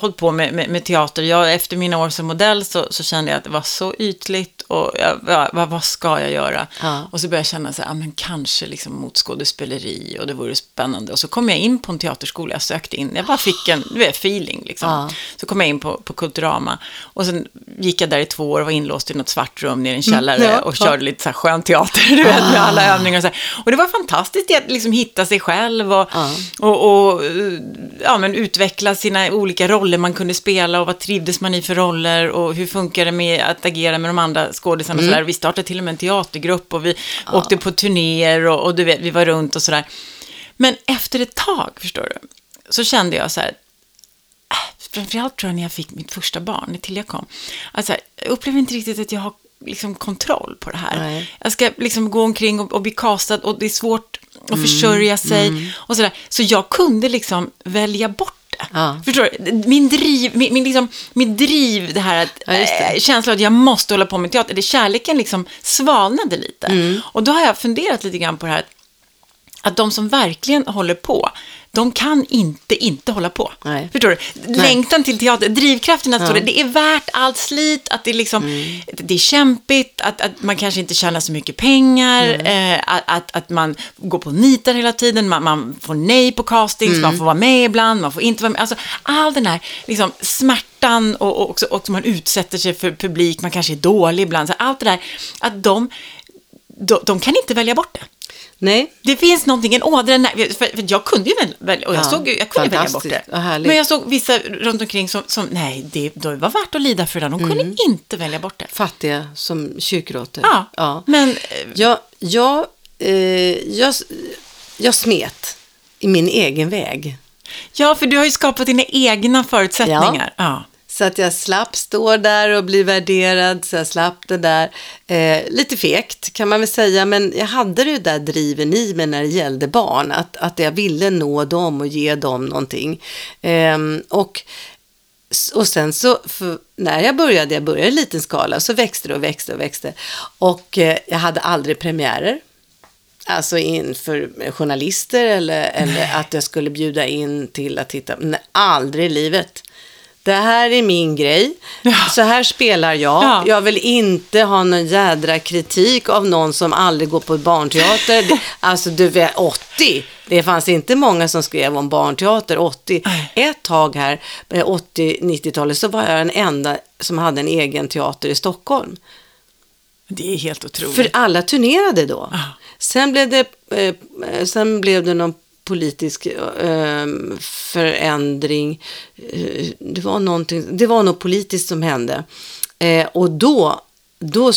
Speaker 1: hållit på med, med, med teater. Jag, efter mina år som modell så, så kände jag att det var så ytligt och jag, vad, vad, ska jag göra?
Speaker 2: Ja.
Speaker 1: Och så började jag känna så här, ah, men kanske liksom mot skådespeleri och det vore spännande. Och så kom jag in på en teaterskola, jag sökte in, jag bara fick en du vet, feeling liksom.
Speaker 2: Ja.
Speaker 1: Så kom jag in på, på Kulturama och sen gick jag där i två år och var inlåst i något svart rum nere i en källare
Speaker 2: Mm, ja,
Speaker 1: och körde lite så här skön teater, du vet, med alla övningar och så här. Och det var fantastiskt att liksom hitta sig själv och, och, och ja, men utveckla sina olika roller man kunde spela och vad trivdes man i för roller och hur funkar det med att agera med de andra skådisarna och så där. Vi startade till och med en teatergrupp och vi åkte på turnéer och, och du vet, vi var runt och sådär. Men efter ett tag, förstår du, så kände jag så här, äh, framförallt tror jag när jag fick mitt första barn, när Tilja kom, alltså, jag upplever inte riktigt att jag har liksom, kontroll på det här.
Speaker 2: Nej.
Speaker 1: Jag ska liksom gå omkring och, och bli castad och det är svårt att försörja sig och sådär. Så jag kunde liksom välja bort.
Speaker 2: Ja.
Speaker 1: Förstår du? Min driv, min, min, liksom, min driv, det här att,
Speaker 2: Ja,
Speaker 1: eh, känslan att jag måste hålla på med teater, det kärleken liksom svalnade lite.
Speaker 2: Mm.
Speaker 1: Och då har jag funderat lite grann på det här, att, att de som verkligen håller på, de kan inte inte hålla på.
Speaker 2: Nej.
Speaker 1: Förstår du? Längtan till teater, drivkraften att stå
Speaker 2: Ja. Mm.
Speaker 1: där, det är värt allt slit, att det, liksom, det är kämpigt, att, att man kanske inte tjänar så mycket pengar, eh, att, att, man går på nitar hela tiden, man, man får nej på castings,
Speaker 2: Mm.
Speaker 1: man får vara med ibland, man får inte vara med. Alltså, all den här liksom, smärtan och, och också, också man utsätter sig för publik, man kanske är dålig ibland, så allt det där, att de, de, de kan inte välja bort det.
Speaker 2: Nej,
Speaker 1: Det finns någonting, en ådra, för, för jag kunde ju väl- välja, och jag,
Speaker 2: Ja,
Speaker 1: såg, jag kunde välja bort det. Men jag såg vissa runt omkring som, som nej, det, det var värt att lida för det, de kunde
Speaker 2: Mm.
Speaker 1: inte välja bort det.
Speaker 2: fattiga som kyrkråttor.
Speaker 1: Ja,
Speaker 2: ja.
Speaker 1: men eh,
Speaker 2: Jag, jag, eh, jag, jag smet i min egen väg.
Speaker 1: ja, för du har ju skapat dina egna förutsättningar. Ja.
Speaker 2: Så att jag slapp stå där och bli värderad, så jag slapp det där. Eh, lite fegt kan man väl säga, men jag hade det där driven i mig när det gällde barn, att, att jag ville nå dem och ge dem någonting. Eh, och, och sen så, när jag började, jag började i liten skala, så växte det och växte och växte. Och eh, jag hade aldrig premiärer. Alltså inför journalister eller, eller att jag skulle bjuda in till att titta. Nej, aldrig i livet. Det här är min grej. Så här spelar jag.
Speaker 1: Ja.
Speaker 2: Jag vill inte ha någon jädra kritik av någon som aldrig går på barnteater. Det- Alltså du vet, 80. Det fanns inte många som skrev om barnteater 80.
Speaker 1: Nej.
Speaker 2: Ett tag här, eh, 80-90-talet, så var jag den enda som hade en egen teater i Stockholm.
Speaker 1: Det är helt otroligt.
Speaker 2: För alla turnerade då.
Speaker 1: Ja.
Speaker 2: Sen blev det, eh, sen blev det någon politisk ehm, eh, förändring. Det, var någonting, det var något politiskt som hände. Eh, och då, då,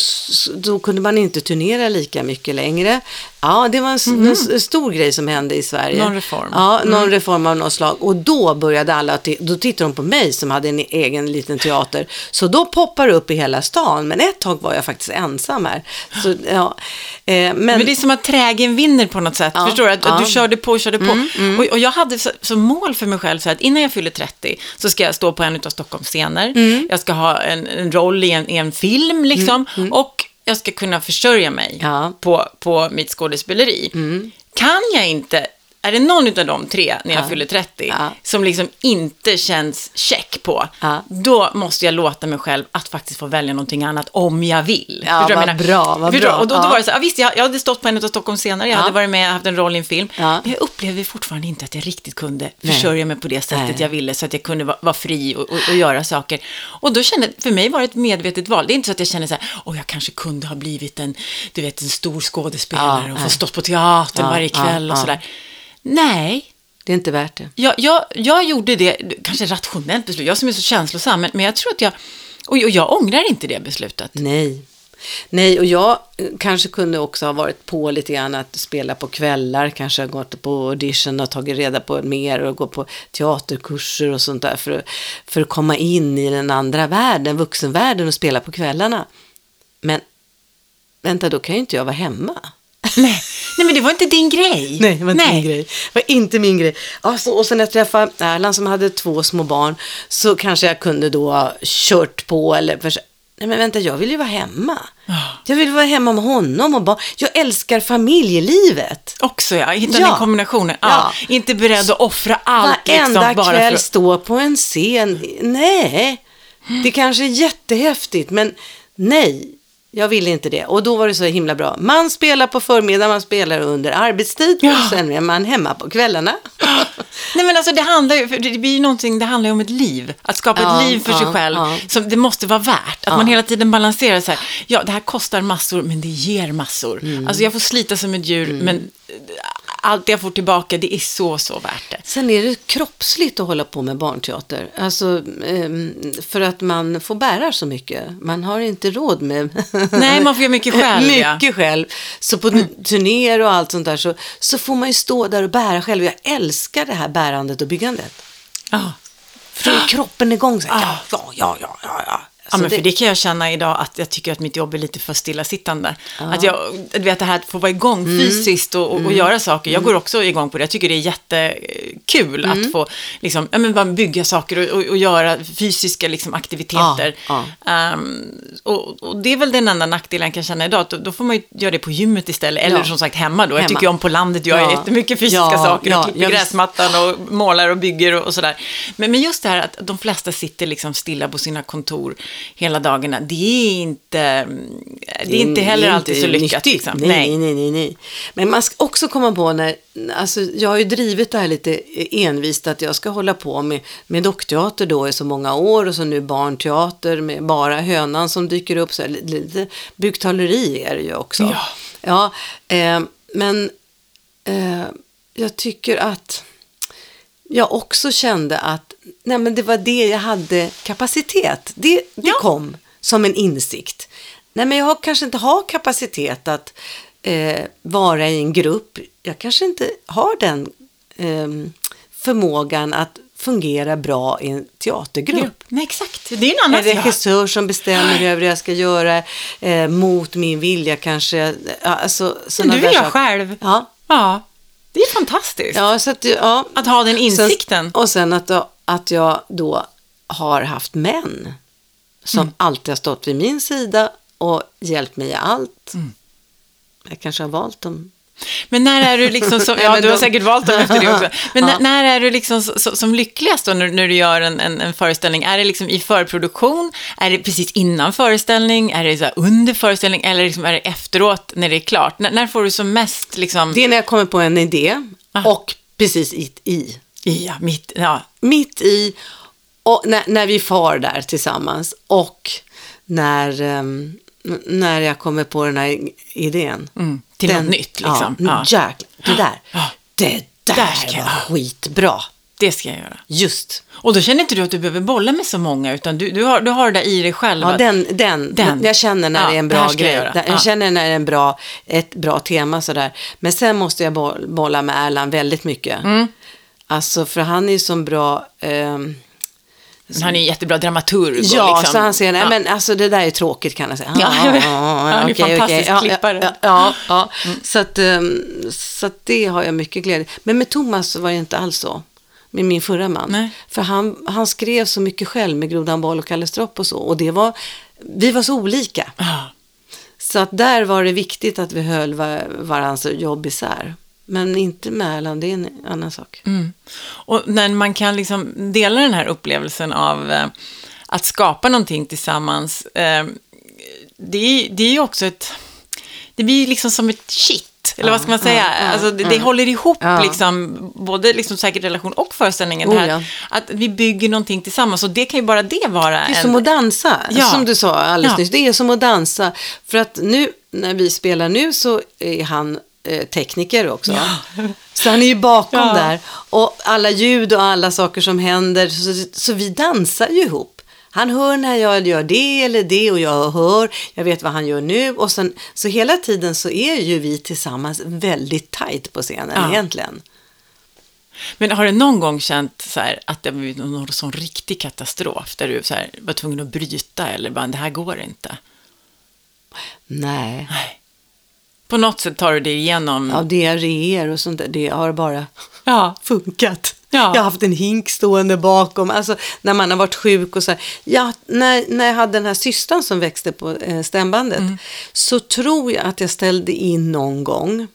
Speaker 2: då kunde man inte turnera lika mycket längre. Ja, det var en, s- en stor grej som hände i Sverige.
Speaker 1: Någon reform.
Speaker 2: Ja, någon reform av något slag. Och då började alla, då tittade de på mig som hade en egen liten teater. Så då poppar det upp i hela stan. Men ett tag var jag faktiskt ensam här. Så, ja, eh, men,
Speaker 1: Men det är som att trägen vinner på något sätt.
Speaker 2: Ja,
Speaker 1: Förstår du? Att, att
Speaker 2: ja. Mm,
Speaker 1: du körde på och körde på. Och, och jag hade som mål för mig själv så att innan jag fyller 30 så ska jag stå på en av Stockholms scener.
Speaker 2: Mm.
Speaker 1: Jag ska ha en, en roll i en, i en film liksom. Och jag ska kunna försörja mig
Speaker 2: Ja. Mm.
Speaker 1: på, på mitt skådespeleri. Kan jag inte, är det någon av de tre när jag
Speaker 2: Ja.
Speaker 1: fyller 30
Speaker 2: Ja.
Speaker 1: som liksom inte känns check på,
Speaker 2: Ja.
Speaker 1: då måste jag låta mig själv att faktiskt få välja någonting annat om jag vill.
Speaker 2: Ja,
Speaker 1: vad jag
Speaker 2: bra, vad bra.
Speaker 1: Och då, då var det så här, visst, jag, jag hade stått på en av Stockholms scener, jag
Speaker 2: Ja.
Speaker 1: hade varit med, haft en roll i en film. Men jag upplevde fortfarande inte att jag riktigt kunde
Speaker 2: Nej.
Speaker 1: försörja mig på det sättet
Speaker 2: Nej.
Speaker 1: jag ville, så att jag kunde vara, vara fri och, och, och göra saker. Och då kände, för mig var det ett medvetet val. Det är inte så att jag känner så här, åh, jag kanske kunde ha blivit en, du vet, en stor skådespelare och få stått på teatern varje kväll och sådär. Nej,
Speaker 2: det är inte värt det.
Speaker 1: jag, jag, jag gjorde det, kanske rationellt beslut, jag som är så känslosam, men, men jag tror att jag, och, och jag ångrar inte det beslutet.
Speaker 2: Nej. Nej, och jag eh, kanske kunde också ha varit på lite grann att spela på kvällar, kanske ha gått på audition och tagit reda på mer och gå på teaterkurser och sånt där för, att- för att komma in i den andra världen, vuxenvärlden och spela på kvällarna. Men vänta, då kan ju inte jag vara hemma.
Speaker 1: Nej. Nej, men det var inte din grej.
Speaker 2: Nej, det var inte min grej. Det var inte min grej. Alltså, och sen när jag träffade Erland som hade två små barn så kanske jag kunde då ha kört på eller förs- Nej men vänta, jag vill ju vara hemma.
Speaker 1: Ja.
Speaker 2: Jag vill vara hemma med honom och barn. Jag älskar familjelivet.
Speaker 1: Också ja, hitta
Speaker 2: Ja.
Speaker 1: den kombinationen. Ja.
Speaker 2: Ja.
Speaker 1: Inte beredd att offra allt
Speaker 2: Varenda
Speaker 1: liksom, bara
Speaker 2: kväll
Speaker 1: för
Speaker 2: stå på en scen. Nej, det kanske är jättehäftigt men nej. Jag vill inte det. Och då var det så himla bra. Man spelar på förmiddagen, man spelar under arbetstid
Speaker 1: Ja.
Speaker 2: och sen är man hemma på kvällarna.
Speaker 1: Nej men alltså det handlar ju, för det blir ju någonting, det handlar ju om ett liv. Att skapa
Speaker 2: Ja,
Speaker 1: ett liv för sig
Speaker 2: ja,
Speaker 1: själv.
Speaker 2: ja.
Speaker 1: Som det måste vara värt. Att man hela tiden balanserar så här. Ja, det här kostar massor, men det ger massor.
Speaker 2: Mm.
Speaker 1: Alltså jag får slita som ett djur, men eh, allt jag får tillbaka, det är så, så värt det.
Speaker 2: Sen är det kroppsligt att hålla på med barnteater. Alltså, ehm, för att man får bära så mycket. Man har inte råd med...
Speaker 1: Nej, man får göra mycket själv. ja.
Speaker 2: mycket själv. Så på turnéer och allt sånt där så, så får man ju stå där och bära själv. Jag älskar det här bärandet och byggandet.
Speaker 1: Ja.
Speaker 2: För då är kroppen igång. Så här, ja, ja, ja, ja, ja. ja.
Speaker 1: Ja, men för det kan jag känna idag att jag tycker att mitt jobb är lite för stillasittande. Att jag, du vet det här att få vara igång
Speaker 2: Mm.
Speaker 1: fysiskt och, och, och göra saker. Jag går också igång på det. Jag tycker det är kul att få liksom, ja, men bara bygga saker och, och, och göra fysiska liksom, aktiviteter.
Speaker 2: Ja,
Speaker 1: Ehm, och, och det är väl den enda nackdelen jag kan känna idag, att då, då får man ju göra det på gymmet istället, eller
Speaker 2: Ja.
Speaker 1: som sagt hemma då. Jag
Speaker 2: Hemma.
Speaker 1: tycker ju om på landet, jag
Speaker 2: Ja.
Speaker 1: gör jättemycket fysiska
Speaker 2: Ja,
Speaker 1: saker,
Speaker 2: ja,
Speaker 1: och klipper gräsmattan och målar och bygger och, och sådär. Men, men just det här att de flesta sitter liksom stilla på sina kontor hela dagarna, det är inte, det är inte heller
Speaker 2: det är
Speaker 1: alltid så lyckat. Liksom.
Speaker 2: Nej, nej, nej, nej. Men man ska också komma på när, alltså jag har ju drivit det här lite envist att jag ska hålla på med, med dockteater då i så många år och så nu barnteater med bara hönan som dyker upp. Så lite buktaleri är det ju också.
Speaker 1: Ja.
Speaker 2: Ja, eh, men eh, jag tycker att jag också kände att nej, men det var det jag hade kapacitet. Det, det
Speaker 1: Ja.
Speaker 2: kom som en insikt. Nej, men jag har, kanske inte har kapacitet att eh, vara i en grupp. Jag kanske inte har den ehm, förmågan att fungera bra i en teatergrupp.
Speaker 1: Grupp. Nej, exakt. Det är en annan
Speaker 2: En regissör som bestämmer över vad jag ska göra eh, mot min vilja kanske. Alltså,
Speaker 1: du vill jag
Speaker 2: saker.
Speaker 1: själv.
Speaker 2: Ja,
Speaker 1: Ja, det är fantastiskt.
Speaker 2: ja, så att, ja.
Speaker 1: Att ha den insikten.
Speaker 2: Sen, och sen att, att jag då har haft män som
Speaker 1: Mm.
Speaker 2: alltid har stått vid min sida och hjälpt mig i allt.
Speaker 1: Mm.
Speaker 2: Jag kanske har valt dem.
Speaker 1: Men när är du liksom, som, ja du har säkert valt dem efter det också. Men när, när är du liksom som lyckligast då när, när du gör en, en, en föreställning? Är det liksom i förproduktion? Är det precis innan föreställning? Är det så under föreställning? Eller liksom är det efteråt när det är klart? När, när får du som mest liksom,
Speaker 2: Det är när jag kommer på en idé
Speaker 1: Ah.
Speaker 2: och precis i, i.
Speaker 1: ja, mitt, ja,
Speaker 2: Mitt i och när, när vi far där tillsammans och när, ehm, när jag kommer på den här idén.
Speaker 1: mm, till något nytt liksom?
Speaker 2: Ja,
Speaker 1: Ja,
Speaker 2: jäklar, det där.
Speaker 1: Ja.
Speaker 2: Det där,
Speaker 1: Där ska jag-
Speaker 2: var skitbra.
Speaker 1: det ska jag göra.
Speaker 2: Just.
Speaker 1: Och då känner inte du att du behöver bolla med så många, utan du, du, har, du har det där i dig själv.
Speaker 2: Ja, den, den,
Speaker 1: Den.
Speaker 2: Jag känner när
Speaker 1: Ja,
Speaker 2: det är en bra
Speaker 1: jag
Speaker 2: grej.
Speaker 1: göra.
Speaker 2: Jag
Speaker 1: Ja.
Speaker 2: känner när det är en bra, ett bra tema sådär. Men sen måste jag boll- bolla med Erland väldigt mycket.
Speaker 1: Mm.
Speaker 2: Alltså, för han är ju som bra... ehm,
Speaker 1: Men han är en jättebra dramaturg.
Speaker 2: Ja,
Speaker 1: liksom,
Speaker 2: så han säger, nej
Speaker 1: ja.
Speaker 2: men alltså det där är tråkigt kan jag säga.
Speaker 1: Ja, vet.
Speaker 2: ja,
Speaker 1: Han är
Speaker 2: okej.
Speaker 1: fantastisk
Speaker 2: Ja,
Speaker 1: klippare.
Speaker 2: Ja, ja, ja. Så, att, ehm, så att det har jag mycket glädje Men med Thomas var det inte alls så. Med min förra man.
Speaker 1: Nej.
Speaker 2: För han, han skrev så mycket själv med Grodan Boll och Kalle Stropp och så. Och det var, vi var så olika. Så att där var det viktigt att vi höll var, varandras jobb isär. Men inte Erland, det är en annan sak.
Speaker 1: Mm. Och när man kan liksom dela den här upplevelsen av eh, att skapa någonting tillsammans, eh, det, är- det är ju också ett, det blir liksom som ett kitt. Eller vad ska man säga?
Speaker 2: ja,
Speaker 1: alltså, det, det håller ihop
Speaker 2: Ja.
Speaker 1: liksom, både liksom säkert relation och föreställningen.
Speaker 2: Oh,
Speaker 1: här,
Speaker 2: ja.
Speaker 1: Att vi bygger någonting tillsammans och det kan ju bara det vara
Speaker 2: Det är
Speaker 1: en...
Speaker 2: som att dansa,
Speaker 1: Ja.
Speaker 2: som du sa alldeles
Speaker 1: Ja.
Speaker 2: nyss. Det är som att dansa. För att nu, när vi spelar nu så är han eh, tekniker också. Så han är ju bakom
Speaker 1: Ja.
Speaker 2: där. Och alla ljud och alla saker som händer. Så, så vi dansar ju ihop. Han hör när jag gör det eller det och jag hör, jag vet vad han gör nu. Och sen, så hela tiden så är ju vi tillsammans väldigt tajt på scenen
Speaker 1: Ja.
Speaker 2: egentligen.
Speaker 1: Men har du någon gång känt så här, att det har blivit någon sån riktig katastrof där du så här, var tvungen att bryta eller bara, det här går inte?
Speaker 2: Nej.
Speaker 1: På något sätt tar du det igenom.
Speaker 2: Ja, diarréer och sånt där, det har bara
Speaker 1: Ja.
Speaker 2: funkat.
Speaker 1: Ja.
Speaker 2: Jag har haft en hink stående bakom, alltså när man har varit sjuk och så här. Ja, när, när jag hade den här cystan som växte på eh, stämbandet
Speaker 1: Mm.
Speaker 2: så tror jag att jag ställde in någon gång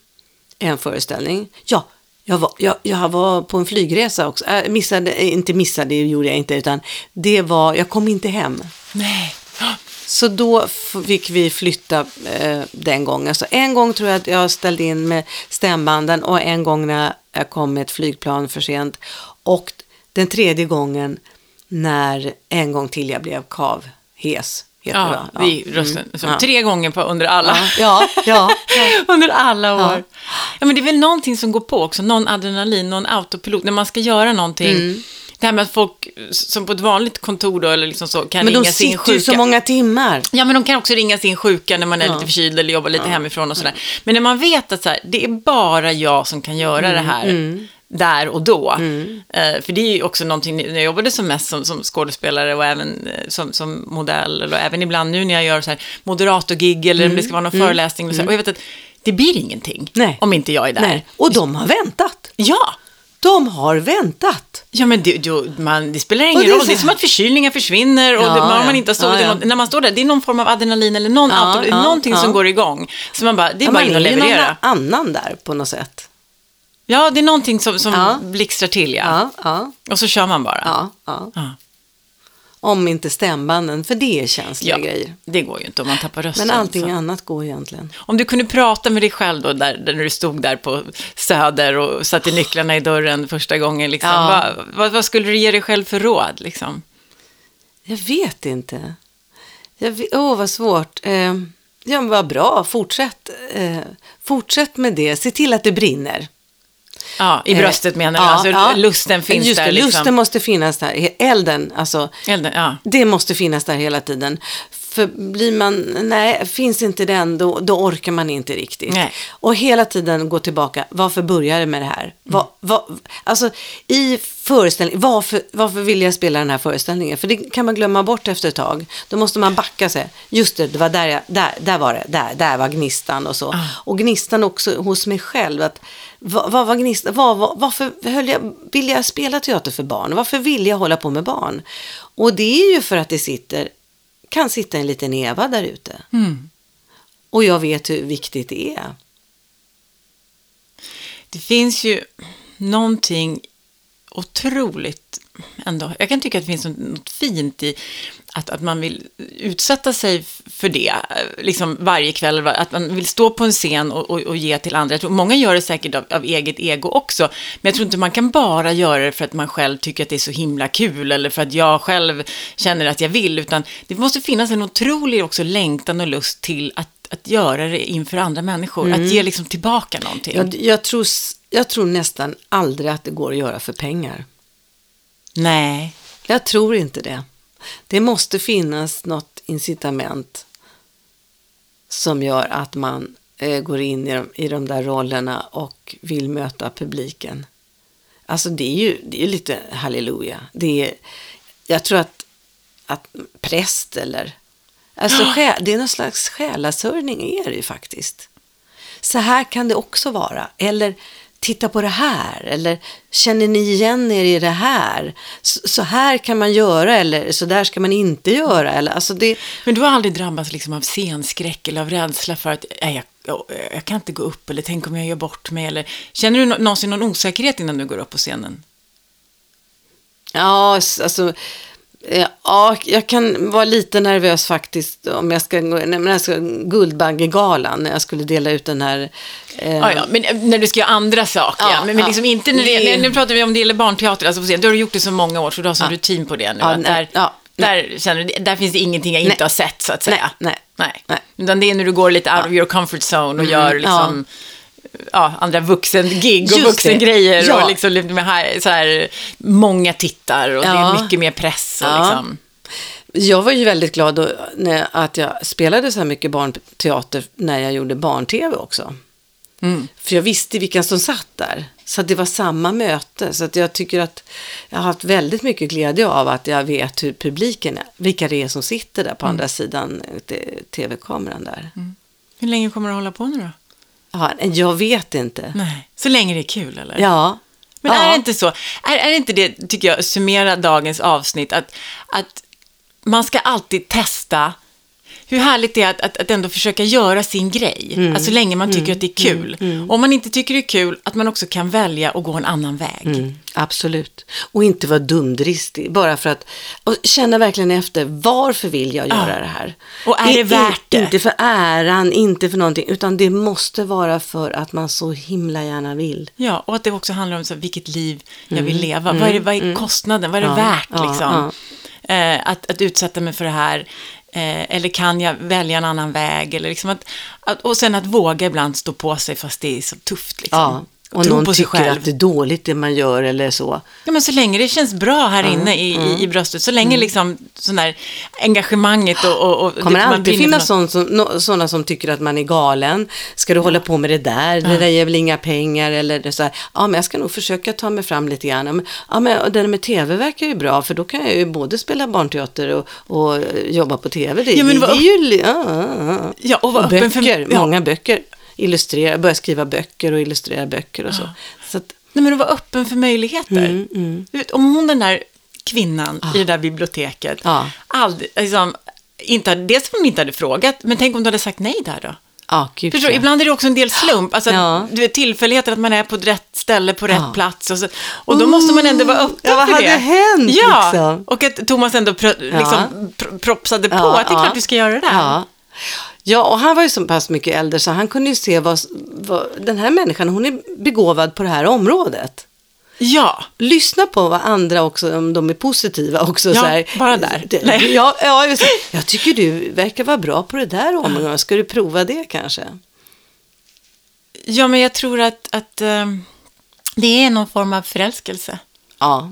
Speaker 2: en föreställning. Ja, jag var, jag, jag var på en flygresa också. Äh, missade, eh, inte missade, det gjorde jag inte, utan det var, jag kom inte hem.
Speaker 1: Nej.
Speaker 2: Så då fick vi flytta eh, den gången. Så en gång tror jag att jag ställde in med stämbanden och en gång när jag kom med ett flygplan för sent. Och den tredje gången när en gång till jag blev. Heter det,
Speaker 1: Ja,
Speaker 2: va?
Speaker 1: vi rösten.
Speaker 2: Mm, ja.
Speaker 1: Tre gånger på, under alla.
Speaker 2: Ja, ja, ja.
Speaker 1: under alla år.
Speaker 2: Ja.
Speaker 1: Ja. men det är väl någonting som går på också, någon adrenalin, någon autopilot, när man ska göra någonting.
Speaker 2: Mm.
Speaker 1: Det här med att folk som på ett vanligt kontor då, eller liksom så, kan
Speaker 2: Men de
Speaker 1: ringa sin
Speaker 2: sitter ju
Speaker 1: sjuka.
Speaker 2: så många timmar.
Speaker 1: Ja, men de kan också ringa sin sjuka när man är
Speaker 2: Ja.
Speaker 1: lite förkyld eller jobbar lite hemifrån och sådär. Men när man vet att så här, det är bara jag som kan göra
Speaker 2: Mm,
Speaker 1: det här där och då. Eh, för det är ju också någonting, när jag jobbade som mest som, som skådespelare och även eh, som, som modell, eller även ibland nu när jag gör så här moderatorgig eller om det ska vara någon föreläsning. Och, så, här, och jag vet att det blir ingenting
Speaker 2: Mm, Nej.
Speaker 1: om inte jag är där.
Speaker 2: Nej. Och de har väntat.
Speaker 1: Ja,
Speaker 2: De har väntat.
Speaker 1: Ja, men det, du, man, det spelar
Speaker 2: Och
Speaker 1: ingen
Speaker 2: det är
Speaker 1: roll. Det är som att förkylningar försvinner och
Speaker 2: Ja,
Speaker 1: det, man,
Speaker 2: ja.
Speaker 1: man inte har
Speaker 2: Ja, ja.
Speaker 1: När man står där, det är någon form av adrenalin eller någon
Speaker 2: Ja,
Speaker 1: auto, någonting som går igång. Så man bara, det är bara
Speaker 2: man
Speaker 1: in och
Speaker 2: är ju någon
Speaker 1: leverera.
Speaker 2: annan där på något sätt.
Speaker 1: Ja, det är någonting som, som blixtrar till, ja, Och så kör man bara.
Speaker 2: Om inte stämbanden, för det är känsliga
Speaker 1: Ja,
Speaker 2: grejer.
Speaker 1: det går ju inte om man tappar rösten.
Speaker 2: Men allting
Speaker 1: så.
Speaker 2: annat går egentligen.
Speaker 1: Om du kunde prata med dig själv då, där, när du stod där på Söder och satte nycklarna i dörren första gången, liksom,
Speaker 2: Ja.
Speaker 1: vad, vad, vad skulle du ge dig själv för råd? Liksom?
Speaker 2: Jag vet inte. Jag åh, vad svårt. Eh, ja, men vad bra. Fortsätt, eh, fortsätt med det. Se till att det brinner.
Speaker 1: Ja, i
Speaker 2: Eh,
Speaker 1: bröstet menar du?
Speaker 2: ja,
Speaker 1: alltså,
Speaker 2: ja.
Speaker 1: lusten finns
Speaker 2: Just
Speaker 1: där.
Speaker 2: det,
Speaker 1: liksom.
Speaker 2: lusten måste finnas där. Elden, alltså.
Speaker 1: Elden, ja.
Speaker 2: Det måste finnas där hela tiden. För blir man, nej, finns inte den, då, då orkar man inte riktigt.
Speaker 1: Nej.
Speaker 2: Och hela tiden gå tillbaka, varför började det med det här? Vad, vad, alltså i föreställningen, varför, varför vill jag spela den här föreställningen? För det kan man glömma bort efter ett tag. Då måste man backa sig. Just det, det var där, jag, där, där var det, där, där var gnistan och så. Och gnistan också hos mig själv. Att, vad, vad var gnistan? Vad, vad, varför höll jag, vill jag spela teater för barn? Varför vill jag hålla på med barn? Och det är ju för att det sitter, kan sitta en liten Eva där ute.
Speaker 1: Mm.
Speaker 2: Och jag vet hur viktigt det är.
Speaker 1: Det finns ju någonting otroligt ändå. Jag kan tycka att det finns något, fint i att, att man vill utsätta sig för det, eh, liksom varje kväll, att man vill stå på en scen och, och, och ge till andra. Jag tror, många gör det säkert av, av eget ego också, men jag tror inte man kan bara göra det för att man själv tycker att det är så himla kul, eller för att jag själv känner att jag vill, utan det måste finnas en otrolig också längtan och lust till att, att göra det inför andra människor, att ge liksom tillbaka någonting.
Speaker 2: Jag, jag, tror, jag tror nästan aldrig att det går att göra för pengar.
Speaker 1: Nej.
Speaker 2: Jag tror inte det. Det måste finnas något incitament som gör att man eh, går in i de, i de där rollerna och vill möta publiken. Alltså det är ju, det är lite halleluja. Det är, jag tror att, att präst eller... Alltså sjä, det är någon slags själasörjning är det ju faktiskt. Så här kan det också vara. Eller titta på det här. Eller känner ni igen er i det här? Så, här kan man göra eller så där ska man inte göra. Eller, alltså det,
Speaker 1: Men du har aldrig drabbats liksom av scenskräck eller av rädsla för att nej, jag, jag, kan inte gå upp eller tänk om jag gör bort mig eller känner du nå- någonsin någon osäkerhet innan du går upp på scenen?
Speaker 2: ja, alltså... eh, Ja, jag kan vara lite nervös faktiskt om jag ska gå, när jag ska Guldbaggegalan, när jag skulle dela ut den här... Eh,
Speaker 1: Ja, ja, men eh, när du ska göra andra saker.
Speaker 2: Ja,
Speaker 1: men, men liksom inte när det,
Speaker 2: Det-
Speaker 1: nu pratar vi om det gäller barnteater, alltså på scen. Du har gjort det så många år så du har sån rutin på det nu. Att
Speaker 2: nej,
Speaker 1: där, där, känner du, där finns det ingenting jag inte
Speaker 2: Nej.
Speaker 1: har sett så att säga.
Speaker 2: Nej, nej, nej.
Speaker 1: Utan det är när du går lite out of your comfort zone och gör liksom ja. andra vuxengig och
Speaker 2: det.
Speaker 1: vuxengrejer
Speaker 2: Ja.
Speaker 1: och liksom lite mer här, så här, många tittar och det
Speaker 2: Ja.
Speaker 1: är mycket mer press och
Speaker 2: Ja.
Speaker 1: liksom.
Speaker 2: Jag var ju väldigt glad då, när, att jag spelade så här mycket barnteater när jag gjorde barn-tv också.
Speaker 1: Mm.
Speaker 2: För jag visste vilka som satt där. Så det var samma möte. Så att jag tycker att jag har haft väldigt mycket glädje av att jag vet hur publiken är. Vilka det är som sitter där på andra sidan eh, tv-kameran där.
Speaker 1: Hur länge kommer du hålla på nu då?
Speaker 2: Ja, jag vet inte.
Speaker 1: Nej, så länge det är kul eller?
Speaker 2: Ja.
Speaker 1: Men
Speaker 2: ja.
Speaker 1: är det inte så, är, är det inte det, tycker jag, summera dagens avsnitt, att, att man ska alltid testa hur härligt det är att, att, att ändå försöka göra sin grej,
Speaker 2: Mm.
Speaker 1: alltså så länge man tycker att det är kul. Och om man inte tycker det är kul, att man också kan välja att gå en annan väg.
Speaker 2: Mm, absolut. Och inte vara dumdristig. Bara för att och känna verkligen efter. Varför vill jag göra
Speaker 1: Ja.
Speaker 2: det här?
Speaker 1: Och är det
Speaker 2: I-
Speaker 1: värt det?
Speaker 2: Inte för äran, inte för någonting. Utan det måste vara för att man så himla gärna vill.
Speaker 1: Ja, och att det också handlar om så, vilket liv jag vill leva. vad, är det, vad är kostnaden? Vad är det
Speaker 2: Mm, Ja,
Speaker 1: värt?
Speaker 2: ja,
Speaker 1: liksom? Eh, att, att utsätta mig för det här. Eh, eller kan jag välja en annan väg? Eller liksom att, att, och sen att våga ibland stå på sig fast det är så tufft. Liksom.
Speaker 2: Ja. Och någon
Speaker 1: på sig
Speaker 2: tycker
Speaker 1: själv.
Speaker 2: att det är dåligt det man gör eller så.
Speaker 1: Ja, men så länge det känns bra här inne i,
Speaker 2: Mm.
Speaker 1: i, bröstet, så länge liksom sån där engagemanget och... och, och
Speaker 2: kommer
Speaker 1: det-
Speaker 2: alltid finnas som, sådana som tycker att man är galen. Ska du hålla på med det där? Det där ger väl inga pengar? Eller så här, ja men jag ska nog försöka ta mig fram lite grann. Ja, men, ja, där med tv verkar ju bra, för då kan jag ju både spela barnteater och, och jobba på tv. Det,
Speaker 1: Ja, men
Speaker 2: det, det är ju... Ja, ja, ja.
Speaker 1: Ja, och
Speaker 2: Och
Speaker 1: öppen för-
Speaker 2: böcker,
Speaker 1: ja.
Speaker 2: många böcker. Illustrera, börja skriva böcker och illustrera böcker och så. så att,
Speaker 1: Nej, men att vara öppen för möjligheter.
Speaker 2: Mm,
Speaker 1: Du vet, om hon den där kvinnan i det där biblioteket,
Speaker 2: Ja.
Speaker 1: aldrig, liksom, inte, hade- dels om hon inte hade frågat, men tänk om du hade sagt nej där då?
Speaker 2: Gud
Speaker 1: Förstår, du?
Speaker 2: ja.
Speaker 1: ibland är det också en del slump, alltså,
Speaker 2: Ja.
Speaker 1: du vet, tillfälligheter att man är på rätt ställe på rätt
Speaker 2: Ja.
Speaker 1: plats. Och, så, och då måste man ändå vara öppen
Speaker 2: Ja, vad
Speaker 1: för
Speaker 2: hade
Speaker 1: det.
Speaker 2: hänt,
Speaker 1: Ja,
Speaker 2: liksom?
Speaker 1: och att Thomas ändå pr- liksom, pr- propsade på att det är klart vi ska göra det där.
Speaker 2: Ja. och han var ju så pass mycket äldre så han kunde ju se vad, vad den här människan, hon är begåvad på det här området.
Speaker 1: Ja.
Speaker 2: Lyssna på vad andra också, om de är positiva också.
Speaker 1: Ja,
Speaker 2: så här.
Speaker 1: bara där. Nej.
Speaker 2: ja, ja, det. jag tycker du verkar vara bra på det där området. Ska du prova det kanske?
Speaker 1: ja, men jag tror att, att ehm, det är någon form av förälskelse.
Speaker 2: Ja,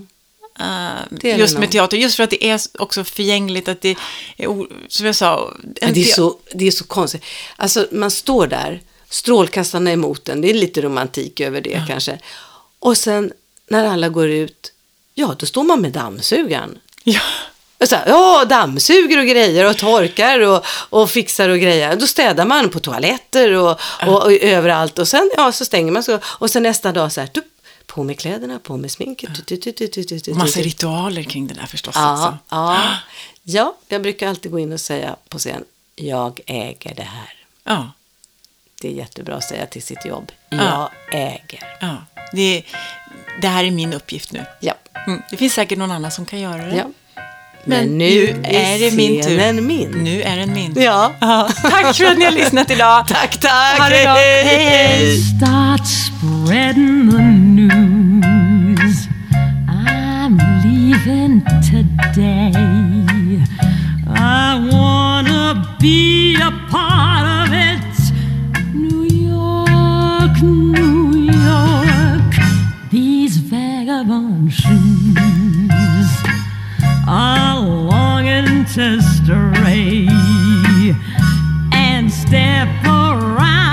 Speaker 1: Uh,
Speaker 2: är
Speaker 1: just med teater, just för att det är också förgängligt, att det är, som jag sa,
Speaker 2: det, är så, det är så konstigt. Alltså man står där, strålkastarna emot en, det är lite romantik över det kanske. Och sen när alla går ut, ja då står man med dammsugaren.
Speaker 1: Ja.
Speaker 2: Så här, ja, dammsuger och grejer och torkar och, och fixar och grejer. Då städar man på toaletter och, och, och överallt och sen ja, så stänger man så. Och sen nästa dag så här, tup, på med kläderna, på med sminket. tu,
Speaker 1: Massa
Speaker 2: tu.
Speaker 1: ritualer kring det där förstås
Speaker 2: Ja,
Speaker 1: också.
Speaker 2: ja. ja, jag brukar alltid gå in och säga på scen, jag äger det här.
Speaker 1: Ja,
Speaker 2: Det är jättebra att säga till sitt jobb.
Speaker 1: Ja.
Speaker 2: Jag äger.
Speaker 1: ja. Det, det här är min uppgift nu.
Speaker 2: Ja.
Speaker 1: Mm. Det finns säkert någon annan som kan göra det.
Speaker 2: ja.
Speaker 1: Men, nu är det min tur.
Speaker 2: min.
Speaker 1: Nu är den min.
Speaker 2: Ja.
Speaker 1: Ja, tack för att ni har lyssnat idag.
Speaker 2: Tack, tack.
Speaker 1: Ha det bra. Hej, hej.
Speaker 3: Start spreading the news. I'm leaving today. I wanna be a part of it. New York, New York. These vagabond shoes a longing to stray and step around.